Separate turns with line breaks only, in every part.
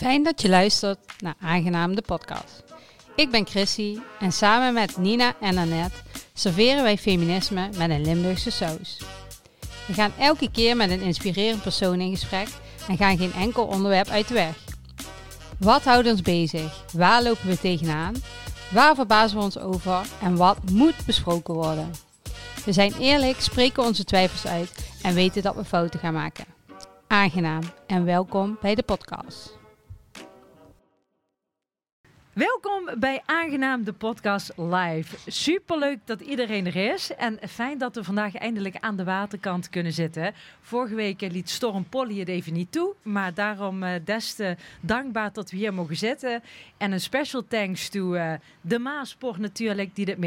Fijn dat je luistert naar Aangenaam de podcast. Ik ben Chrissy en samen met Nina en Annette serveren wij feminisme met een Limburgse saus. We gaan elke keer met een inspirerend persoon in gesprek en gaan geen enkel onderwerp uit de weg. Wat houdt ons bezig? Waar lopen we tegenaan? Waar verbazen we ons over? En wat moet besproken worden? We zijn eerlijk, spreken onze twijfels uit en weten dat we fouten gaan maken. Aangenaam en welkom bij de podcast.
Welkom bij Aangenaam de podcast live. Superleuk dat iedereen er is en fijn dat we vandaag eindelijk aan de waterkant kunnen zitten. Vorige week eh, liet Storm Polly het even niet toe, maar daarom uh, des te dankbaar dat we hier mogen zitten. En een special thanks to uh, de Maasport natuurlijk die dit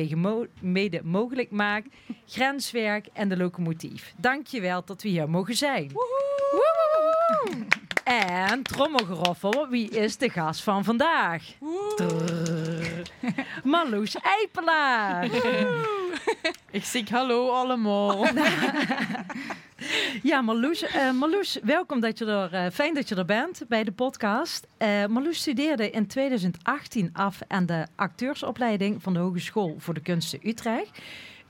mede mogelijk maakt, Grenswerk en de locomotief. Dankjewel dat we hier mogen zijn. Woehoe! Woehoe! En trommelgeroffel, wie is de gast van vandaag? Marloes Eipelaar.
Ik zeg hallo allemaal.
ja, Marloes, uh, Marloes, welkom dat je er, uh, fijn dat je er bent bij de podcast. Uh, Marloes studeerde in 2018 af aan de acteursopleiding van de Hogeschool voor de Kunsten Utrecht.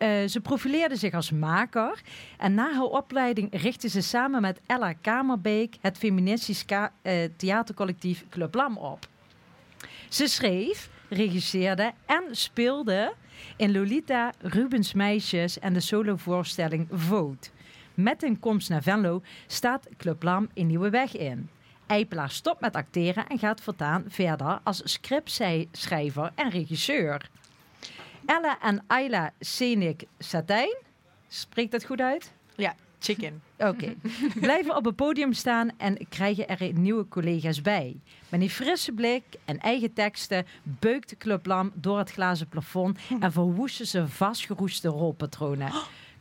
Uh, ze profileerde zich als maker en na haar opleiding richtte ze samen met Ella Kamerbeek het feministisch uh, theatercollectief Club Lam op. Ze schreef, regisseerde en speelde in Lolita, Rubens Meisjes en de solovoorstelling Vote. Met een komst naar Venlo staat Club Lam nieuwe weg in. Eipelaar stopt met acteren en gaat voortaan verder als scriptschrijver en regisseur. Ella en Ayla Senik Satijn. Spreekt dat goed uit?
Ja, chicken.
Oké. Okay. Blijven op het podium staan en krijgen er nieuwe collega's bij. Met een frisse blik en eigen teksten beukt Club Lam door het glazen plafond en verwoesten ze vastgeroeste rolpatronen.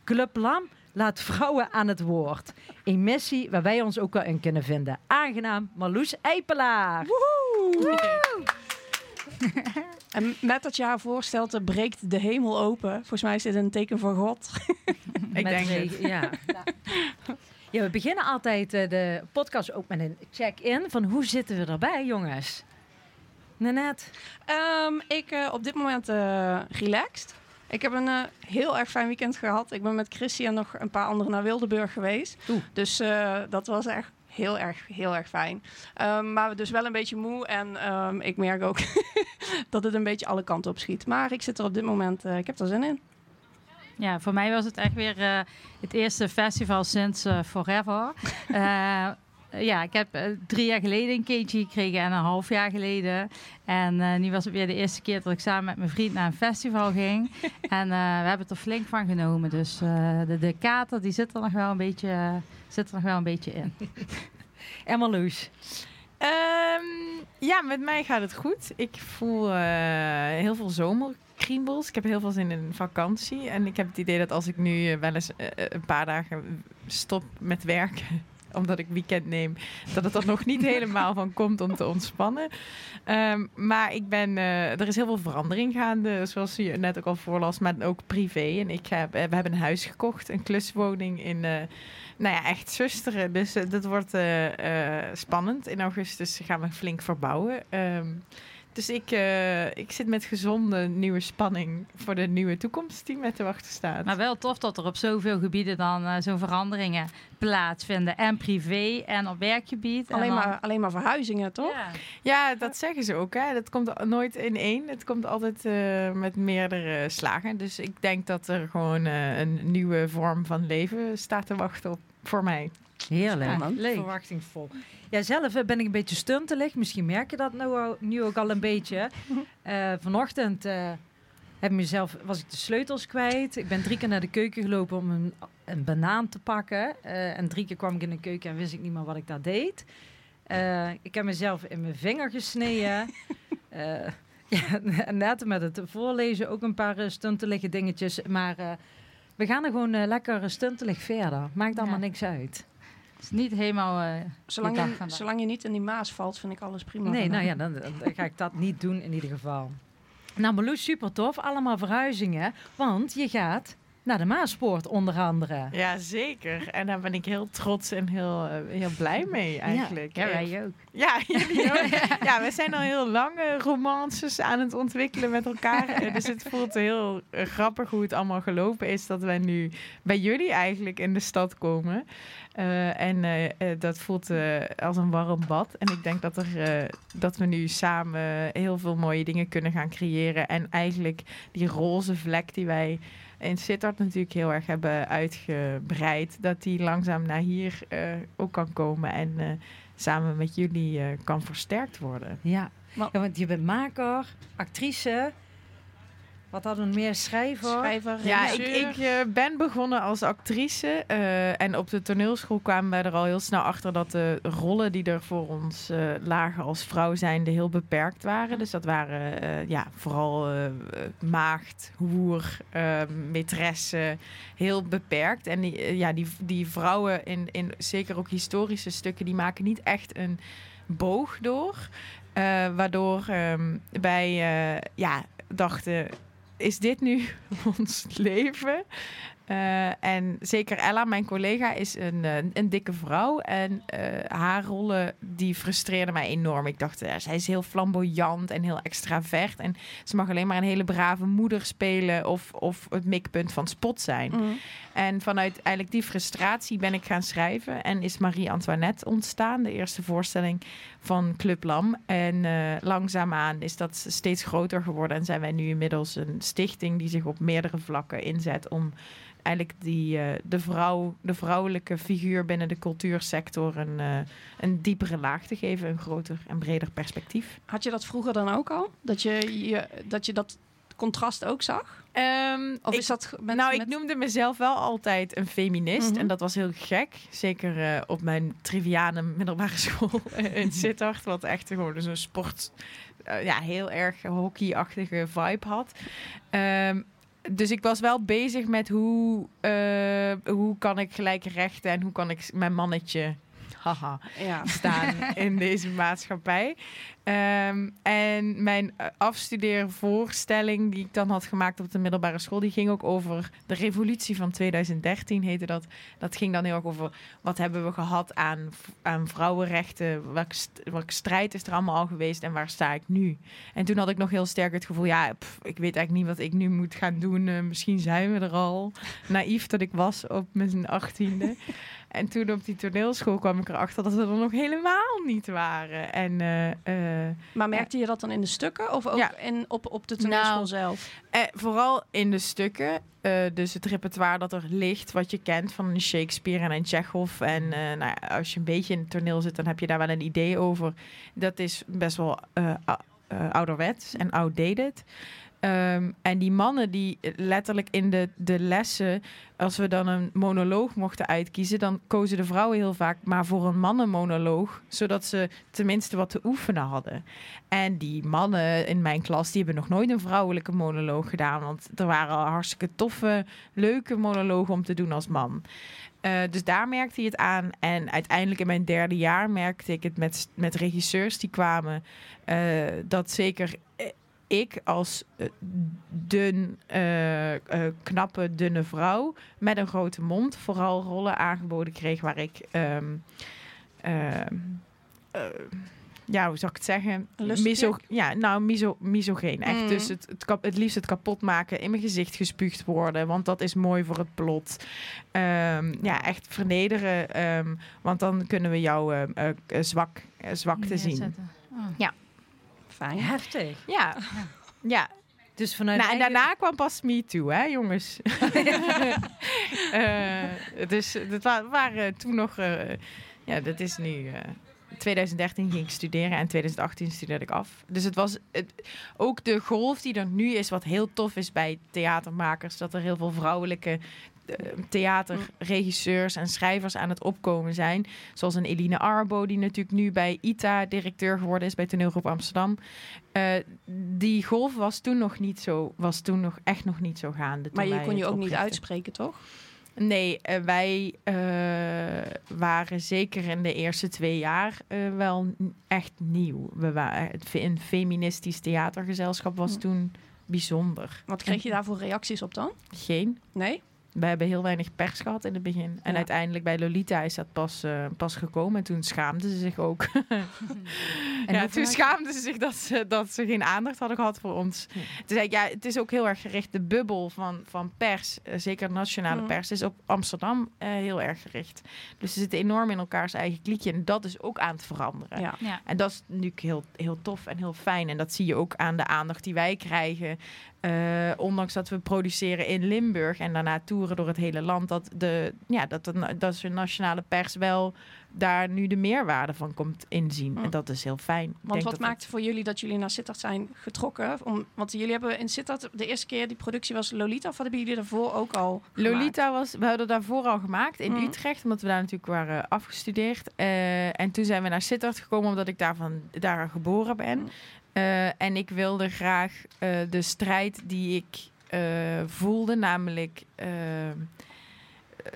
Club Lam laat vrouwen aan het woord. Een missie waar wij ons ook wel in kunnen vinden. Aangenaam, Marloes Eipelaar. Woehoe! Woehoe!
en met dat je haar voorstelt, breekt de hemel open. Volgens mij is dit een teken voor God.
Ik denk het. Ja. ja, we beginnen altijd uh, de podcast ook met een check-in van hoe zitten we erbij, jongens? Nanette?
Um, ik uh, op dit moment uh, relaxed. Ik heb een uh, heel erg fijn weekend gehad. Ik ben met Chrissy en nog een paar anderen naar Wildeburg geweest. Oeh. Dus uh, dat was echt heel erg, heel erg fijn. Um, maar dus wel een beetje moe. En um, ik merk ook dat het een beetje alle kanten op schiet. Maar ik zit er op dit moment, uh, ik heb er zin in.
Ja, voor mij was het echt weer uh, het eerste festival sinds uh, Forever. ja, ik heb drie jaar geleden een keertje gekregen en een half jaar geleden. En nu was het weer de eerste keer dat ik samen met mijn vriend naar een festival ging. en we hebben het er flink van genomen. Dus de, de kater die zit er nog wel een beetje zit er nog wel een beetje in.
en Marloes?
Um, ja, met mij gaat het goed. Ik voel uh, heel veel zomerkriebels. Ik heb heel veel zin in vakantie. En ik heb het idee dat als ik nu uh, wel eens uh, een paar dagen stop met werken omdat ik weekend neem, dat het er nog niet helemaal van komt om te ontspannen. Um, maar ik ben, uh, er is heel veel verandering gaande, zoals je net ook al voorlas, maar ook privé. En ik heb, we hebben een huis gekocht, een kluswoning in, uh, nou ja, echt zusteren. Dus dat wordt spannend. In augustus gaan we flink verbouwen. Um, dus ik, uh, ik zit met gezonde nieuwe spanning voor de nieuwe toekomst die met te wachten staat.
Maar wel tof dat er op zoveel gebieden dan uh, zo'n veranderingen plaatsvinden. En privé en op werkgebied.
Alleen,
dan...
maar, alleen maar verhuizingen, toch? Ja, ja dat zeggen ze ook. Hè. Dat komt nooit in één. Het komt altijd uh, met meerdere slagen. Dus ik denk dat er gewoon een nieuwe vorm van leven staat te wachten op, voor mij.
Heerlijk. Spannend. Verwachtingsvol. Ja, zelf ben ik een beetje stuntelig. Misschien merk je dat nou, nu ook al een beetje. Uh, vanochtend uh, heb mezelf, was ik de sleutels kwijt. Ik ben drie keer naar de keuken gelopen om een, een banaan te pakken. Uh, en drie keer kwam ik in de keuken en wist ik niet meer wat ik daar deed. ik heb mezelf in mijn vinger gesneden. ja, net met het voorlezen ook een paar stuntelige dingetjes. Maar we gaan er gewoon lekker stuntelig verder. Maakt allemaal ja. niks uit
is niet helemaal. Uh,
zolang, je, zolang je niet in die maas valt, vind ik alles prima.
Nee, nou ja, dan, dan, ga ik dat niet doen in ieder geval. Nou, Marloes, super tof. Allemaal verhuizingen. Want je gaat naar de Maaspoort onder andere.
Ja, zeker. En daar ben ik heel trots en heel, eh, heel blij mee eigenlijk.
Ja,
Eh,
wij ook.
Ja, jullie ook. ja, we zijn al heel lange romances aan het ontwikkelen met elkaar. Eh, dus het voelt heel eh, grappig hoe het allemaal gelopen is dat wij nu bij jullie eigenlijk in de stad komen. En dat voelt als een warm bad. En ik denk dat, er, dat we nu samen heel veel mooie dingen kunnen gaan creëren. En eigenlijk die roze vlek die wij in Sittard natuurlijk heel erg hebben uitgebreid, dat die langzaam naar hier eh, ook kan komen en eh, samen met jullie eh, kan versterkt worden.
Ja.
Maar-
ja, want je bent maker, actrice. Wat hadden we meer? Schrijver.
Schrijver,
Ja, ik, ik eh, ben begonnen als actrice. eh, en op de toneelschool kwamen wij er al heel snel achter dat de rollen die er voor ons eh, lagen als vrouw zijnde heel beperkt waren. Dus dat waren eh, ja, vooral maagd, hoer, maîtresse, heel beperkt. En die, ja, die, die vrouwen in, in zeker ook historische stukken, die maken niet echt een boog door. Eh, waardoor ehm, wij eh, ja, dachten, is dit nu ons leven? Eh, en zeker Ella, mijn collega, is een, eh, een dikke vrouw. En eh, haar rollen die frustreerden mij enorm. Ik dacht, ja, zij is heel flamboyant en heel extravert. En ze mag alleen maar een hele brave moeder spelen of, of het mikpunt van spot zijn.
Mm.
En vanuit eigenlijk die frustratie ben ik gaan schrijven. En is Marie-Antoinette ontstaan, de eerste voorstelling van Club Lam. En eh, langzaamaan is dat steeds groter geworden. En zijn wij nu inmiddels een stichting die zich op meerdere vlakken inzet om eigenlijk die, eh, de, vrouw, de vrouwelijke figuur binnen de cultuursector een, eh, een diepere laag te geven, een groter en breder perspectief.
Had je dat vroeger dan ook al? Dat je, je, dat, je dat contrast ook zag?
Ehm,
Of
ik-
is dat met,
nou, ik noemde mezelf wel altijd een feminist.
Mhm.
En dat was heel gek. Zeker eh, op mijn triviane middelbare school in Sittard. Wat echt gewoon zo'n sport... ja, heel erg hockeyachtige vibe had. Ehm, dus ik was wel bezig met hoe, eh, hoe kan ik gelijke rechten... en hoe kan ik mijn mannetje... Haha,
Ja.
staan in deze maatschappij. Ehm, en mijn eh, afstudeervoorstelling die ik dan had gemaakt op de middelbare school, die ging ook over de revolutie van 2013, heette dat. Dat ging dan heel erg over wat hebben we gehad aan, aan vrouwenrechten, welke, welke strijd is er allemaal al geweest en waar sta ik nu? En toen had ik nog heel sterk het gevoel, ja, pff, ik weet eigenlijk niet wat ik nu moet gaan doen. Eh, misschien zijn we er al. Naïef dat ik was op mijn achttiende. En toen op die toneelschool kwam ik erachter dat we er nog helemaal niet waren. En eh, eh,
Maar merkte je dat dan in de stukken of ook
Ja.
in, op, op de toneelschool
Nou,
zelf?
eh, vooral in de stukken. eh, dus het repertoire dat er ligt, wat je kent van Shakespeare en een Chekhov. En eh, nou ja, als je een beetje in het toneel zit, dan heb je daar wel een idee over. Dat is best wel eh, ou- eh, ouderwets en outdated. Ehm, en die mannen die letterlijk in de, de lessen, als we dan een monoloog mochten uitkiezen, dan kozen de vrouwen heel vaak maar voor een mannenmonoloog, zodat ze tenminste wat te oefenen hadden. En die mannen in mijn klas, die hebben nog nooit een vrouwelijke monoloog gedaan, want er waren al hartstikke toffe, leuke monologen om te doen als man. Eh, dus daar merkte hij het aan. En uiteindelijk in mijn derde jaar merkte ik het met, met regisseurs die kwamen. eh, dat zeker eh, ik als eh, dun, eh, eh, knappe, dunne vrouw met een grote mond vooral rollen aangeboden kreeg waar ik. ehm, ehm, eh, ja, hoe zou ik het zeggen? Miso, ja, nou, miso, misogeen. Echt.
Mm.
Dus het, het, kap- het liefst het kapot maken, in mijn gezicht gespuugd worden, want dat is mooi voor het plot. Ehm, ja, echt vernederen, ehm, want dan kunnen we jouw eh, eh, eh, zwak, eh, zwakte zien.
Oh.
Fijn.
Heftig.
Ja, ja.
Dus vanuit
Nou, en
eigen-
daarna kwam pas Me Too, hè, jongens. Eh, dus dat wa- waren toen nog... eh, ja, dat is nu... eh 2013 ging ik studeren en 2018 studeerde ik af. Dus het was het, ook de golf die er nu is, wat heel tof is bij theatermakers, dat er heel veel vrouwelijke eh, theaterregisseurs en schrijvers aan het opkomen zijn. Zoals een Eline Arbo, die natuurlijk nu bij ITA directeur geworden is bij Toneelgroep Amsterdam. Eh, die golf was toen nog niet zo, was toen nog echt nog niet zo gaande.
Maar je kon je ook niet uitspreken, toch?
Nee, eh, wij eh, waren zeker in de eerste twee jaar eh, wel echt nieuw. We waren, het een feministisch theatergezelschap was
Hm.
toen bijzonder.
Wat kreeg je daarvoor reacties op dan?
Geen?
Nee?
We hebben heel weinig pers gehad in het begin. En
Ja.
uiteindelijk bij Lolita is dat pas, eh, pas gekomen. En toen schaamden ze zich ook.
En
ja, toen schaamden ze zich dat ze, dat ze geen aandacht hadden gehad voor ons.
Ja.
Toen zei ik, ja, het is ook heel erg gericht. De bubbel van, van pers, eh, zeker nationale pers, is op Amsterdam eh, heel erg gericht. Dus ze zitten enorm in elkaars eigen kliekje. En dat is ook aan het veranderen.
Ja.
Ja.
En dat is natuurlijk heel, heel tof en heel fijn. En dat zie je ook aan de aandacht die wij krijgen. Eh, ondanks dat we produceren in Limburg en daarna toeren door het hele land, dat de, ja, dat de, dat de nationale pers wel daar nu de meerwaarde van komt inzien.
Mm.
En dat is heel fijn.
Want
denk
wat
dat
maakte voor jullie dat jullie naar Sittard zijn getrokken? Om, want jullie hebben in Sittard, de eerste keer die productie was Lolita. Of hebben jullie daarvoor ook al gemaakt?
Lolita was, we hadden daarvoor al gemaakt in
Mm.
Utrecht, omdat we daar natuurlijk waren afgestudeerd. Eh, en toen zijn we naar Sittard gekomen, omdat ik daarvan, daar geboren ben. Eh, en ik wilde graag eh, de strijd die ik eh, voelde, namelijk eh, eh,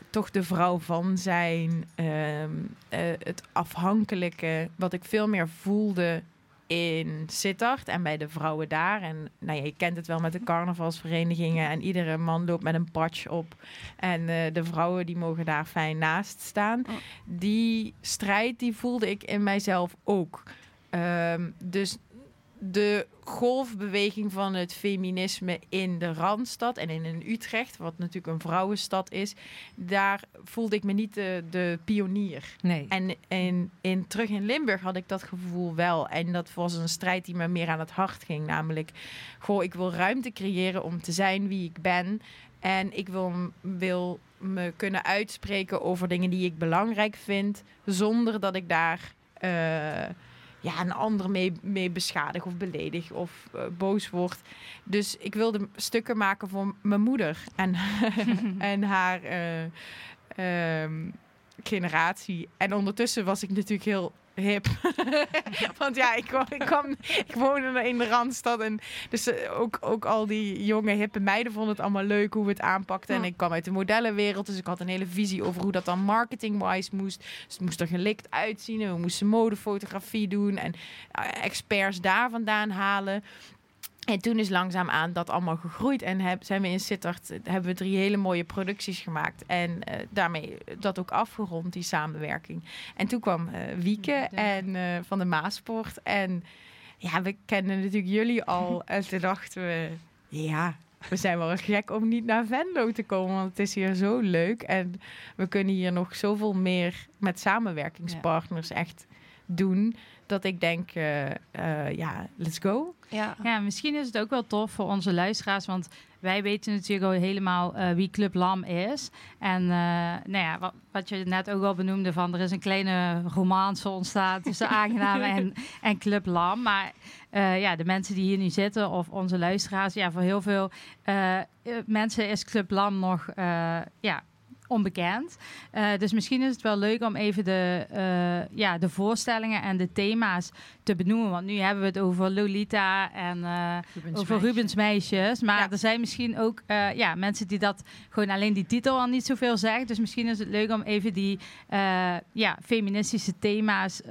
toch de vrouw van zijn, ehm, eh, het afhankelijke, wat ik veel meer voelde in Sittard en bij de vrouwen daar. En nou ja, je kent het wel met de carnavalsverenigingen en iedere man loopt met een patch op. En de vrouwen die mogen daar fijn naast staan.
Mm.
Die strijd die voelde ik in mijzelf ook. Ehm, dus de golfbeweging van het feminisme in de Randstad en in, Utrecht, wat natuurlijk een vrouwenstad is, daar voelde ik me niet de, de pionier.
Nee.
En in, in, terug in Limburg had ik dat gevoel wel. En dat was een strijd die me meer aan het hart ging. Namelijk, goh, ik wil ruimte creëren om te zijn wie ik ben. En ik wil, wil me kunnen uitspreken over dingen die ik belangrijk vind. Zonder dat ik daar eh, ja, een ander mee, mee of beledig of eh, boos word. Dus ik wilde stukken maken voor mijn moeder en, en haar eh, ehm, generatie. En ondertussen was ik natuurlijk heel hip. Want ja, ik, kwam, ik, kwam, ik woonde in de Randstad. En dus eh, ook, ook al die jonge hippe meiden vonden het allemaal leuk hoe we het aanpakten. En ik kwam uit de modellenwereld. Dus ik had een hele visie over hoe dat dan marketing-wise moest. Dus het moest er gelikt uitzien. En we moesten modefotografie doen. En eh, experts daar vandaan halen. En toen is langzaamaan dat allemaal gegroeid. En heb, zijn we in Sittard, hebben we drie hele mooie producties gemaakt. En eh, daarmee dat ook afgerond, die samenwerking. En toen kwam eh, Wieke
Ja.
en, eh, van de Maaspoort. En ja, we kenden natuurlijk jullie al. en toen dachten we, ja, we zijn wel gek om niet naar Venlo te komen. Want het is hier zo leuk. En we kunnen hier nog zoveel meer met samenwerkingspartners echt doen. Dat ik denk, eh, eh, ja, let's go.
Ja.
Ja, misschien is het ook wel tof voor onze luisteraars, want wij weten natuurlijk al helemaal eh, wie Club Lam is. En eh, nou ja, wat, wat je net ook al benoemde, van er is een kleine romance ontstaan tussen Aangenaam en, en Club Lam. Maar eh, ja, de mensen die hier nu zitten of onze luisteraars, ja, voor heel veel mensen is Club Lam nog eh, ja, onbekend. Eh, dus misschien is het wel leuk om even de, eh, ja, de voorstellingen en de thema's te benoemen. Want nu hebben we het over Lolita en eh,
Rubens
over. Rubens meisjes. Maar
Ja.
er zijn misschien ook ja, mensen die dat gewoon alleen die titel al niet zoveel zegt. Dus misschien is het leuk om even die ja, feministische thema's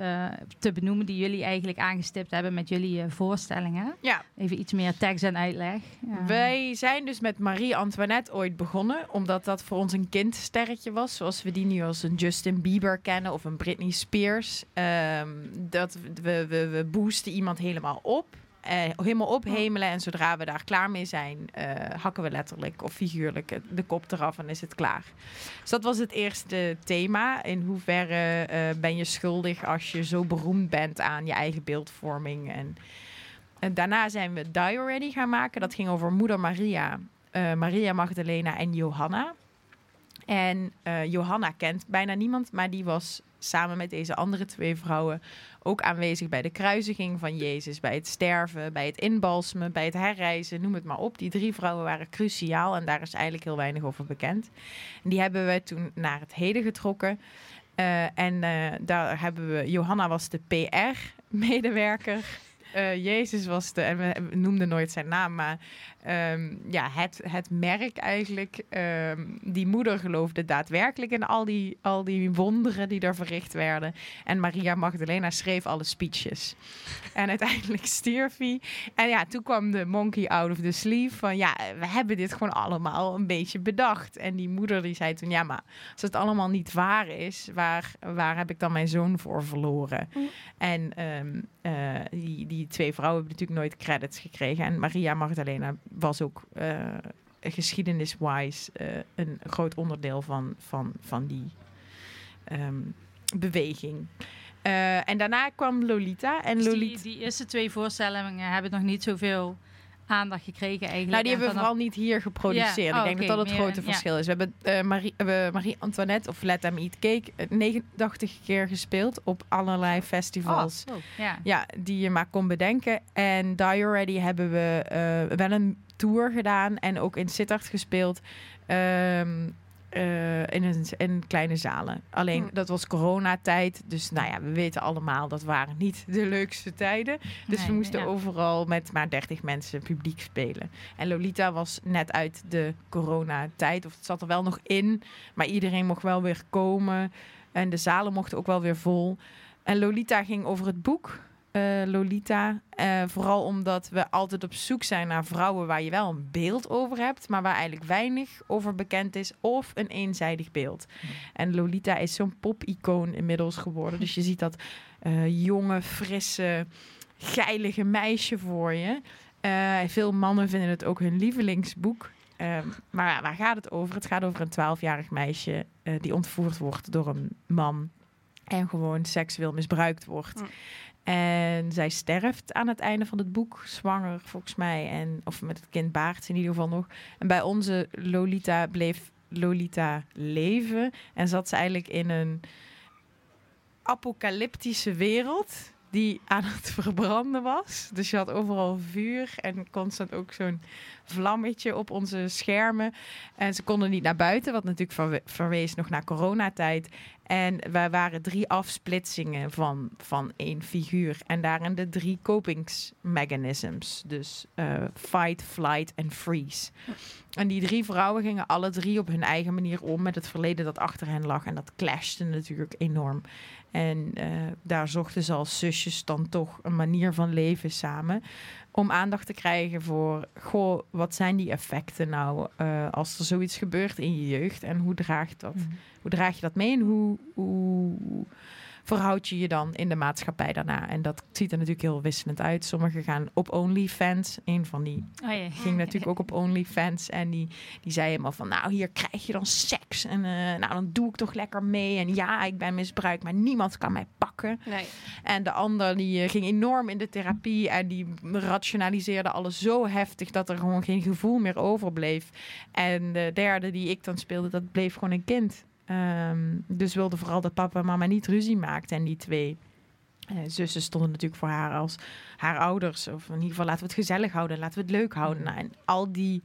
te benoemen die jullie eigenlijk aangestipt hebben met jullie voorstellingen.
Ja,
Even iets meer tekst en uitleg. Ja.
Wij zijn dus met Marie-Antoinette ooit begonnen, omdat dat voor ons een kindsterretje was, zoals we die nu als een Justin Bieber kennen of een Britney Spears. Ehm, dat we, we, we boosten iemand helemaal op. eh, helemaal ophemelen en zodra we daar klaar mee zijn, eh, hakken we letterlijk of figuurlijk de kop eraf en is het klaar. Dus dat was het eerste thema. In hoeverre eh, ben je schuldig als je zo beroemd bent aan je eigen beeldvorming en en daarna zijn we Die Already gaan maken. Dat ging over moeder Maria, Maria Magdalena en Johanna. En eh, Johanna kent bijna niemand, maar die was samen met deze andere twee vrouwen ook aanwezig bij de kruisiging van Jezus, bij het sterven, bij het inbalsemen, bij het herreizen, noem het maar op. Die drie vrouwen waren cruciaal en daar is eigenlijk heel weinig over bekend. En die hebben we toen naar het heden getrokken. Eh, en eh, daar hebben we, Johanna was de PR-medewerker. Jezus was de, en we, we noemden nooit zijn naam, maar ehm, ja, het, het merk eigenlijk. ehm, die moeder geloofde daadwerkelijk in al die, al die wonderen die er verricht werden. En Maria Magdalena schreef alle speeches. En uiteindelijk stierf hij. En ja, toen kwam de monkey out of the sleeve van ja, we hebben dit gewoon allemaal een beetje bedacht. En die moeder die zei toen, ja, maar als het allemaal niet waar is, waar, waar heb ik dan mijn zoon voor verloren?
Mm.
En ehm, eh, die, die twee vrouwen hebben natuurlijk nooit credits gekregen. En Maria Magdalena was ook uh, geschiedenis-wise eh, een groot onderdeel van, van, van die ehm, beweging. Eh, en daarna kwam Lolita. En
Dus
Lolita...
die, die eerste twee voorstellingen hebben nog niet zoveel aandacht gekregen eigenlijk.
Nou, die
En
hebben we vooral niet hier geproduceerd.
Oh,
ik denk dat dat het
meer,
grote
ja.
verschil is. We hebben eh, Marie, uh, Marie Antoinette of Let Them Eat Cake eh, 89 keer gespeeld op allerlei festivals.
Oh, oh, ja.
Ja, die je maar kon bedenken. En Die Already hebben we eh, wel een tour gedaan en ook in Sittard gespeeld. Ehm, eh, in, een, in kleine zalen. Alleen
Hm.
dat was coronatijd. Dus nou ja, we weten allemaal dat waren niet de leukste tijden. Dus
Nee,
we moesten
ja.
overal met maar 30 mensen publiek spelen. En Lolita was net uit de coronatijd. Of het zat er wel nog in. Maar iedereen mocht wel weer komen. En de zalen mochten ook wel weer vol. En Lolita ging over het boek. Eh, Lolita. Eh, vooral omdat we altijd op zoek zijn naar vrouwen waar je wel een beeld over hebt, maar waar eigenlijk weinig over bekend is of een eenzijdig beeld. En Lolita is zo'n pop-icoon inmiddels geworden. Dus je ziet dat eh, jonge, frisse, geilige meisje voor je. Veel mannen vinden het ook hun lievelingsboek. Ehm, maar waar gaat het over? Het gaat over een twaalfjarig meisje die ontvoerd wordt door een man en gewoon seksueel misbruikt wordt. En zij sterft aan het einde van het boek, zwanger volgens mij. En, of met het kind baart in ieder geval nog. En bij onze Lolita bleef Lolita leven. En zat ze eigenlijk in een apocalyptische wereld die aan het verbranden was. Dus je had overal vuur en constant ook zo'n vlammetje op onze schermen. En ze konden niet naar buiten, wat natuurlijk verwe- verwees nog naar coronatijd. En wij waren drie afsplitsingen van, van één figuur. En daarin de drie kopingsmechanisms. Dus eh, fight, flight en freeze. En die drie vrouwen gingen alle drie op hun eigen manier om met het verleden dat achter hen lag. En dat clashte natuurlijk enorm. En eh, daar zochten ze als zusjes dan toch een manier van leven samen. Om aandacht te krijgen voor, goh, wat zijn die effecten nou eh, als er zoiets gebeurt in je jeugd? En hoe draagt dat? Hoe draag je dat mee en hoe, hoe verhoud je je dan in de maatschappij daarna? En dat ziet er natuurlijk heel wisselend uit. Sommigen gaan op OnlyFans. Een van die
Oh,
ging natuurlijk ook op OnlyFans. En die, die zei helemaal van, nou, hier krijg je dan seks. En eh, nou, dan doe ik toch lekker mee. En ja, ik ben misbruikt, maar niemand kan mij pakken.
Nee.
En de ander die eh, ging enorm in de therapie en die rationaliseerde alles zo heftig dat er gewoon geen gevoel meer overbleef. En de derde die ik dan speelde, dat bleef gewoon een kind. Ehm, dus wilde vooral dat papa en mama niet ruzie maakten. En die twee eh, zussen stonden natuurlijk voor haar als haar ouders. Of in ieder geval laten we het gezellig houden, laten we het leuk houden. Nou, en al die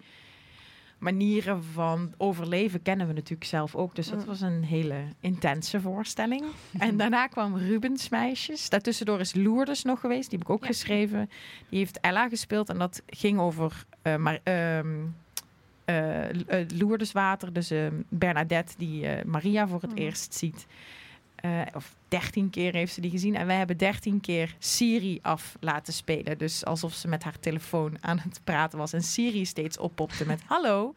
manieren van overleven kennen we natuurlijk zelf ook. Dus dat
Mm.
was een hele intense voorstelling. En daarna kwam Rubens Meisjes. Daartussendoor is Lourdes nog geweest. Die heb ik ook
Ja.
geschreven. Die heeft Ella gespeeld. En dat ging over eh, maar, ehm, eh, eh, Lourdeswater. Dus ehm, Bernadette die eh, Maria voor het
Mm.
eerst ziet. Eh, of dertien keer heeft ze die gezien. En wij hebben dertien keer Siri af laten spelen. Dus alsof ze met haar telefoon aan het praten was. En Siri steeds oppopte met... Hallo,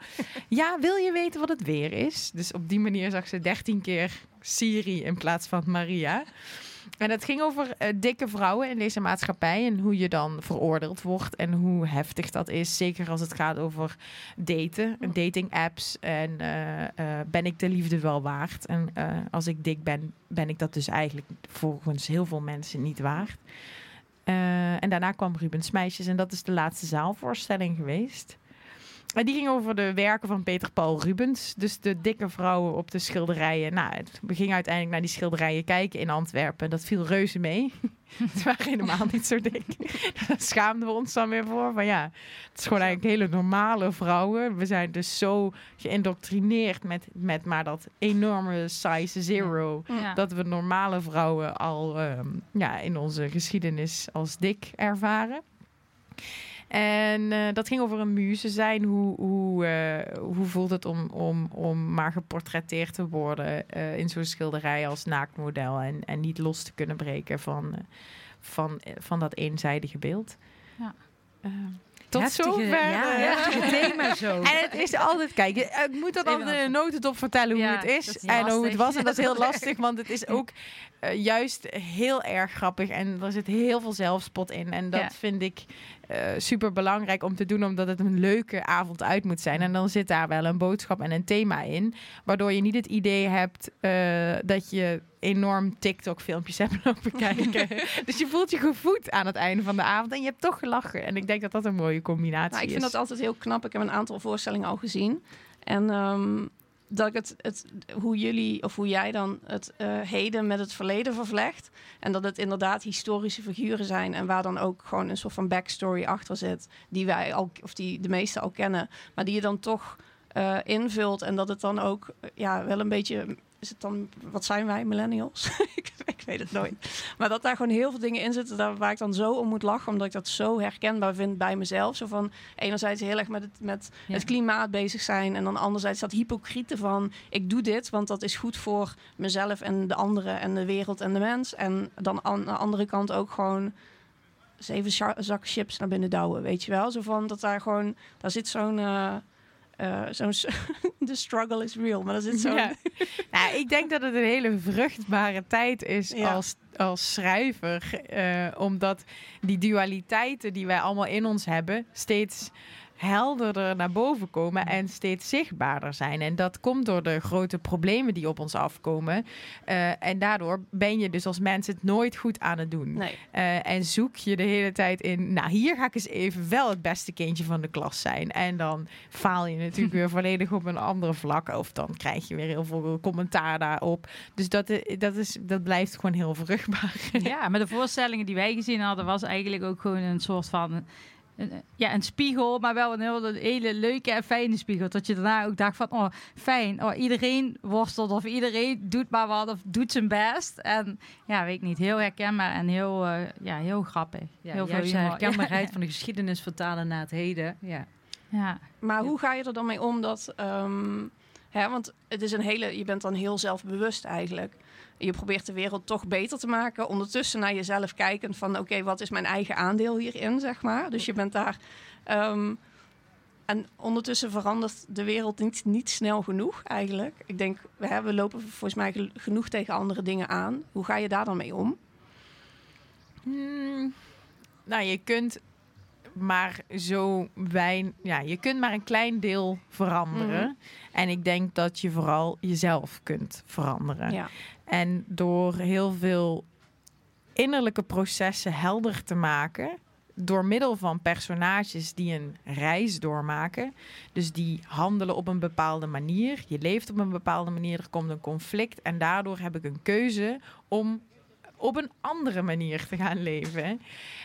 ja, wil je weten wat het weer is? Dus op die manier zag ze dertien keer Siri in plaats van Maria. En het ging over eh, dikke vrouwen in deze maatschappij. En hoe je dan veroordeeld wordt. En hoe heftig dat is. Zeker als het gaat over daten. Dating apps. En eh, eh, ben ik de liefde wel waard? En als ik dik ben, ben ik dat dus eigenlijk volgens heel veel mensen niet waard. En daarna kwam Rubens Meisjes. En dat is de laatste zaalvoorstelling geweest. En die ging over de werken van Peter Paul Rubens. Dus de dikke vrouwen op de schilderijen. Nou, het- we gingen uiteindelijk naar die schilderijen kijken in Antwerpen. Dat viel reuze mee. Het waren helemaal niet zo dik. Daar schaamden we ons dan weer voor. Van ja, het is gewoon eigenlijk hele normale vrouwen. We zijn dus zo geïndoctrineerd met, met maar dat enorme size zero.
Ja.
Dat we normale vrouwen al ehm, ja, in onze geschiedenis als dik ervaren. En eh, dat ging over een muze zijn. Hoe, hoe, eh, hoe voelt het om, om, om maar geportretteerd te worden eh, in zo'n schilderij als naaktmodel en, en niet los te kunnen breken van, eh, van, van dat eenzijdige beeld?
Ja.
Eh, tot
Heftige-
zover.
Ja, heftige thema zo.
en het is altijd, kijk, ik moet dan
Even
altijd in een notendop vertellen hoe
Ja,
het is
dat is
en hoe het was. En dat is heel lastig, want het is ook juist heel erg grappig en er zit heel veel zelfspot in. En dat
Ja.
vind ik super belangrijk om te doen, omdat het een leuke avond uit moet zijn. En dan zit daar wel een boodschap en een thema in, waardoor je niet het idee hebt eh, dat je enorm TikTok-filmpjes hebt lopen kijken. dus je voelt je gevoed aan het einde van de avond en je hebt toch gelachen. En ik denk dat dat een mooie combinatie
Nou, ik vind
is.
dat altijd heel knap. Ik heb een aantal voorstellingen al gezien. En ehm, dat ik het, het, hoe jullie of hoe jij dan het eh, heden met het verleden vervlecht. En dat het inderdaad historische figuren zijn. En waar dan ook gewoon een soort van backstory achter zit. Die wij al, of die de meesten al kennen. Maar die je dan toch eh, invult. En dat het dan ook ja, wel een beetje. Is het dan, wat zijn wij, millennials? ik, ik weet het nooit. Maar dat daar gewoon heel veel dingen in zitten daar, waar ik dan zo om moet lachen. Omdat ik dat zo herkenbaar vind bij mezelf. Zo van, enerzijds heel erg met het, met
Ja.
het klimaat bezig zijn. En dan anderzijds dat hypocriete van, ik doe dit, want dat is goed voor mezelf en de anderen en de wereld en de mens. En dan aan de andere kant ook gewoon zeven zakken chips naar binnen douwen, weet je wel. Zo van, dat daar gewoon, daar zit zo'n... eh, eh, zo'n the struggle is real, maar zit zo'n...
Ja. nou, ik denk dat het een hele vruchtbare tijd is
Ja.
als, als schrijver. eh, omdat die dualiteiten die wij allemaal in ons hebben, steeds helderder naar boven komen en steeds zichtbaarder zijn. En dat komt door de grote problemen die op ons afkomen. Eh, en daardoor ben je dus als mens het nooit goed aan het doen.
Nee.
Eh, en zoek je de hele tijd in, nou hier ga ik eens even wel het beste kindje van de klas zijn. En dan faal je natuurlijk weer volledig op een andere vlak. Of dan krijg je weer heel veel commentaar daarop. Dus dat, eh, dat, is, dat blijft gewoon heel vruchtbaar.
Ja, maar de voorstellingen die wij gezien hadden, was eigenlijk ook gewoon een soort van. Een- ja, een spiegel, maar wel een hele, hele leuke en fijne spiegel. Dat je daarna ook dacht van, oh, fijn. Oh, iedereen worstelt of iedereen doet maar wat of doet zijn best. En ja, weet ik niet, heel herkenbaar en heel, eh, ja, heel grappig.
Ja,
heel
de
humor.
herkenbaarheid van de geschiedenis vertalen naar het heden. Ja.
Ja.
Maar hoe ga je er dan mee om dat... ehm, hè, want het is een hele... Je bent dan heel zelfbewust eigenlijk. Je probeert de wereld toch beter te maken. Ondertussen naar jezelf kijkend van... Oké, wat is mijn eigen aandeel hierin, zeg maar. Dus je bent daar... ehm, en ondertussen verandert de wereld niet, niet snel genoeg eigenlijk. Ik denk, we, hè, we lopen volgens mij genoeg tegen andere dingen aan. Hoe ga je daar dan mee om?
Hmm, nou, je kunt maar zo weinig. Ja, je kunt maar een klein deel veranderen.
Mhm.
En ik denk dat je vooral jezelf kunt veranderen.
Ja.
En door heel veel innerlijke processen helder te maken. Door middel van personages die een reis doormaken. Dus die handelen op een bepaalde manier. Je leeft op een bepaalde manier. Er komt een conflict. En daardoor heb ik een keuze om op een andere manier te gaan leven.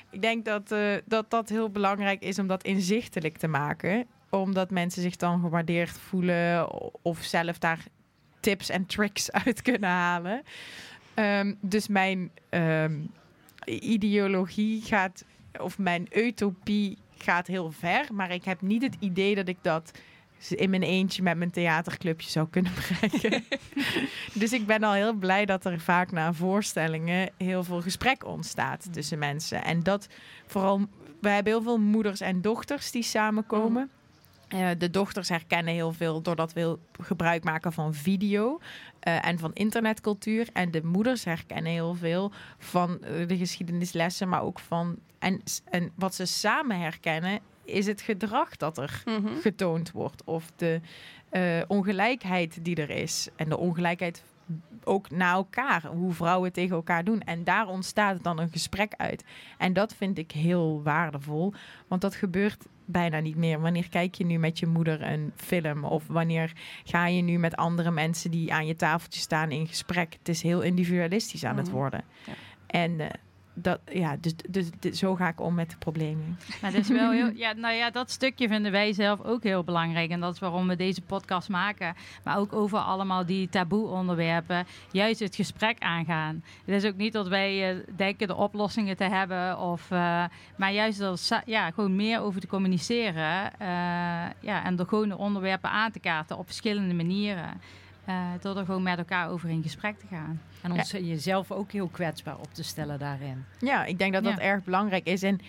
Ik denk dat, eh, dat dat heel belangrijk is om dat inzichtelijk te maken. Omdat mensen zich dan gewaardeerd voelen. Of zelf daar tips en tricks uit kunnen halen. Ehm, dus mijn ehm, ideologie gaat, of mijn utopie gaat heel ver. Maar ik heb niet het idee dat ik dat in mijn eentje met mijn theaterclubje zou kunnen bereiken. dus ik ben al heel blij dat er vaak na voorstellingen heel veel gesprek ontstaat tussen mensen. En dat vooral, we hebben heel veel moeders en dochters die samenkomen. Eh, de dochters herkennen heel veel doordat we gebruik maken van video eh, en van internetcultuur. En de moeders herkennen heel veel van eh, de geschiedenislessen, maar ook van. En, en wat ze samen herkennen, is het gedrag dat er
Mhm.
getoond wordt. Of de eh, ongelijkheid die er is. En de ongelijkheid ook naar elkaar. Hoe vrouwen tegen elkaar doen. En daar ontstaat dan een gesprek uit. En dat vind ik heel waardevol. Want dat gebeurt bijna niet meer. Wanneer kijk je nu met je moeder een film? Of wanneer ga je nu met andere mensen die aan je tafeltje staan in gesprek? Het is heel individualistisch aan het
Mhm.
worden.
Ja.
En eh, dat, ja, dus, dus, dus zo ga ik om met de problemen.
Maar dat is wel heel, ja, nou ja, dat stukje vinden wij zelf ook heel belangrijk. En dat is waarom we deze podcast maken. Maar ook over allemaal die taboe onderwerpen. Juist het gesprek aangaan. Het is ook niet dat wij eh, denken de oplossingen te hebben. Of, eh, maar juist sa- ja, gewoon meer over te communiceren. eh, ja, en de onderwerpen aan te kaarten op verschillende manieren. Eh, door er gewoon met elkaar over in gesprek te gaan.
En ons jezelf ook heel kwetsbaar op te stellen daarin.
Ja, ik denk dat dat
Ja.
erg belangrijk is. En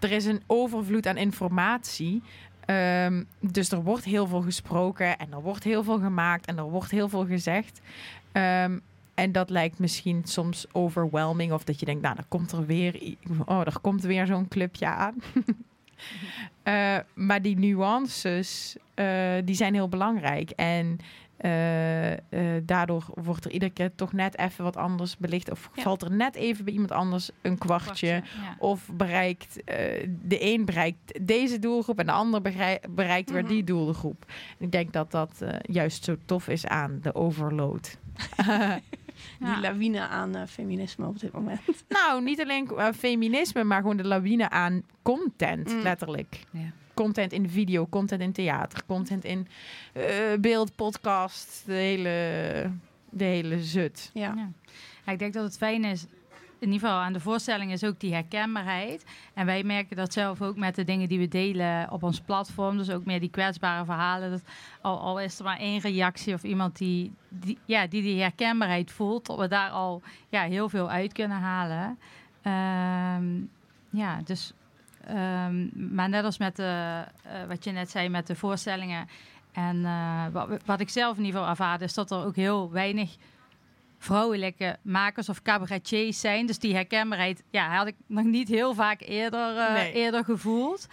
er is een overvloed aan informatie. Ehm, dus er wordt heel veel gesproken en er wordt heel veel gemaakt en er wordt heel veel gezegd. Ehm, en dat lijkt misschien soms overwhelming. Of dat je denkt, nou, er komt er weer, oh, er komt weer zo'n clubje aan. Eh, maar die nuances, eh, die zijn heel belangrijk. En eh, eh, daardoor wordt er iedere keer toch net even wat anders belicht. Of
Ja.
valt er net even bij iemand anders een kwartje.
Ja.
Of bereikt eh, de een bereikt deze doelgroep en de ander bereikt weer
Mhm.
die doelgroep. Ik denk dat dat eh, juist zo tof is aan de overload.
Die lawine aan feminisme op dit moment.
nou, niet alleen eh, feminisme, maar gewoon de lawine aan content,
Mm.
letterlijk.
Ja.
Content in video, content in theater, content in eh, beeld, podcast, de hele, de hele zut.
Ja.
Ja. Ja, ik denk dat het fijn is, in ieder geval aan de voorstelling, is ook die herkenbaarheid. En wij merken dat zelf ook met de dingen die we delen op ons platform. Dus ook meer die kwetsbare verhalen. Dat al, al is er maar één reactie of iemand die die, ja, die, die herkenbaarheid voelt, dat we daar al ja, heel veel uit kunnen halen. Ehm, ja, dus. Ehm, maar net als met de, eh, wat je net zei met de voorstellingen. En eh, wat, wat ik zelf in ieder geval ervaarde, is dat er ook heel weinig vrouwelijke makers of cabaretiers zijn. Dus die herkenbaarheid ja, had ik nog niet heel vaak eerder, eh,
Nee.
eerder gevoeld.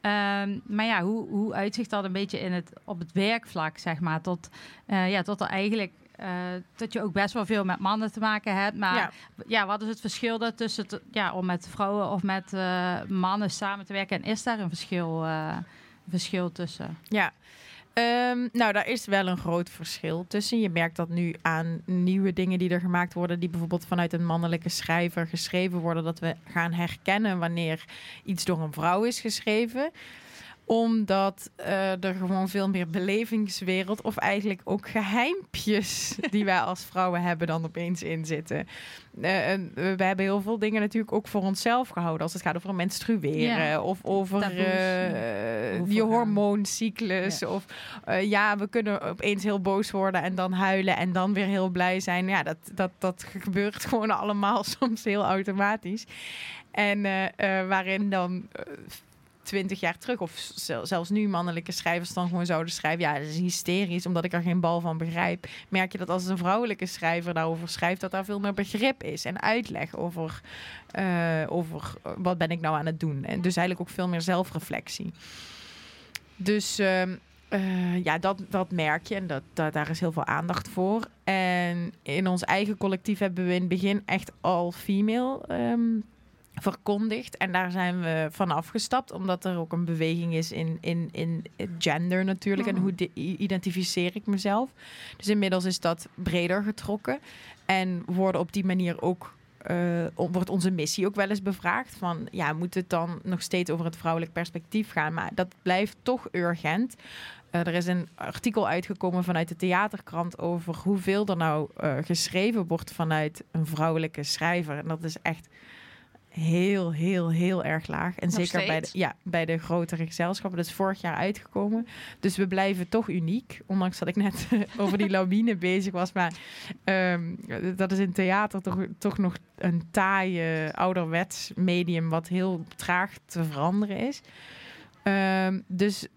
Ehm, maar ja, hoe, hoe uitzicht dat een beetje in het, op het werkvlak, zeg maar? Tot, ja, tot er eigenlijk... eh, dat je ook best wel veel met mannen te maken hebt. Maar
Ja.
ja, wat is het verschil tussen ja, om met vrouwen of met eh, mannen samen te werken? En is daar een verschil, eh, verschil tussen?
Ja. Ehm, nou, daar is wel een groot verschil tussen. Je merkt dat nu aan nieuwe dingen die er gemaakt worden, die bijvoorbeeld vanuit een mannelijke schrijver geschreven worden, dat we gaan herkennen wanneer iets door een vrouw is geschreven omdat eh, er gewoon veel meer belevingswereld of eigenlijk ook geheimpjes die wij als vrouwen hebben dan opeens in zitten. Eh, en we hebben heel veel dingen natuurlijk ook voor onszelf gehouden. Als het gaat over menstrueren
Ja.
of over
Taboes,
eh, je hormooncyclus. Of ja, we kunnen opeens heel boos worden en dan huilen en dan weer heel blij zijn. Ja, dat, dat, dat gebeurt gewoon allemaal soms heel automatisch. En waarin dan twintig jaar terug, of zel- zelfs nu mannelijke schrijvers dan gewoon zouden schrijven. Ja, dat is hysterisch, omdat ik er geen bal van begrijp. Merk je dat als een vrouwelijke schrijver daarover schrijft, dat daar veel meer begrip is en uitleg over, eh, over eh, wat ben ik nou aan het doen. En dus eigenlijk ook veel meer zelfreflectie. Dus ehm, eh, ja, dat, dat merk je en dat, daar is heel veel aandacht voor. En in ons eigen collectief hebben we in het begin echt al female ehm, verkondigd. En daar zijn we van afgestapt, omdat er ook een beweging is in, in, in gender natuurlijk. En hoe i- identificeer ik mezelf. Dus inmiddels is dat breder getrokken. En worden op die manier ook. eh, wordt onze missie ook wel eens bevraagd van ja, moet het dan nog steeds over het vrouwelijk perspectief gaan? Maar dat blijft toch urgent. Eh, er is een artikel uitgekomen vanuit de theaterkrant over hoeveel er nou eh, geschreven wordt vanuit een vrouwelijke schrijver. En dat is echt heel, heel, heel erg laag. En
Nog
zeker bij de, ja, bij de grotere gezelschappen. Dat is vorig jaar uitgekomen. Dus we blijven toch uniek. Ondanks dat ik net over die lawine bezig was. Maar ehm, dat is in theater toch, toch nog een taaie, ouderwets medium... wat heel traag te veranderen is. Ehm, dus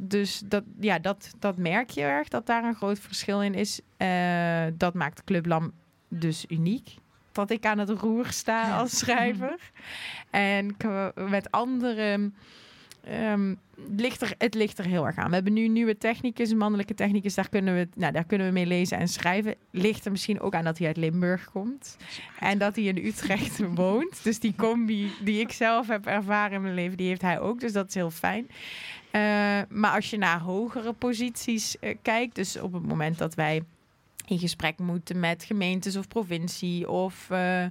dus dat, ja, dat, dat merk je erg, dat daar een groot verschil in is. Eh, dat maakt Club Lam dus uniek. Dat ik aan het roer sta als schrijver. En k- met anderen ehm, ligt er, het ligt er heel erg aan. We hebben nu nieuwe technicus, een mannelijke technicus. Daar kunnen, we, nou, daar kunnen we mee lezen en schrijven. Ligt er misschien ook aan dat hij uit Limburg komt. En dat hij in Utrecht woont. Dus die combi die ik zelf heb ervaren in mijn leven, die heeft hij ook. Dus dat is heel fijn. Eh, maar als je naar hogere posities eh, kijkt, dus op het moment dat wij in gesprek moeten met gemeentes of provincie of eh,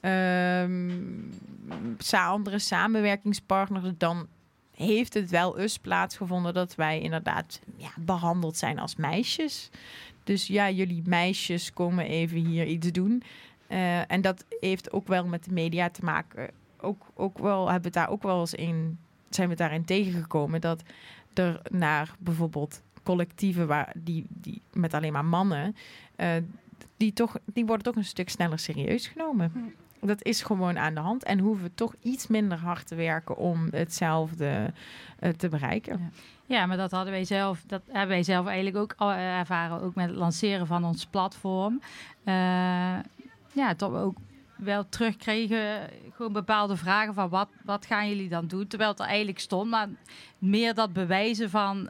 ehm, andere samenwerkingspartners, dan heeft het wel eens plaatsgevonden dat wij inderdaad ja, behandeld zijn als meisjes. Dus ja, jullie meisjes komen even hier iets doen. Eh, en dat heeft ook wel met de media te maken. Ook, ook wel hebben we daar ook wel eens in, zijn we daarin tegengekomen dat er naar bijvoorbeeld collectieven waar die, die met alleen maar mannen, eh, die, toch, die worden toch een stuk sneller serieus genomen. Dat is gewoon aan de hand. En hoeven we toch iets minder hard te werken om hetzelfde eh, te bereiken.
Ja, maar dat hadden wij zelf, dat hebben wij zelf eigenlijk ook al eh, ervaren, ook met het lanceren van ons platform. Eh, ja, dat we ook wel terugkregen, gewoon bepaalde vragen van wat, wat gaan jullie dan doen? Terwijl het er eigenlijk stond, maar meer dat bewijzen van,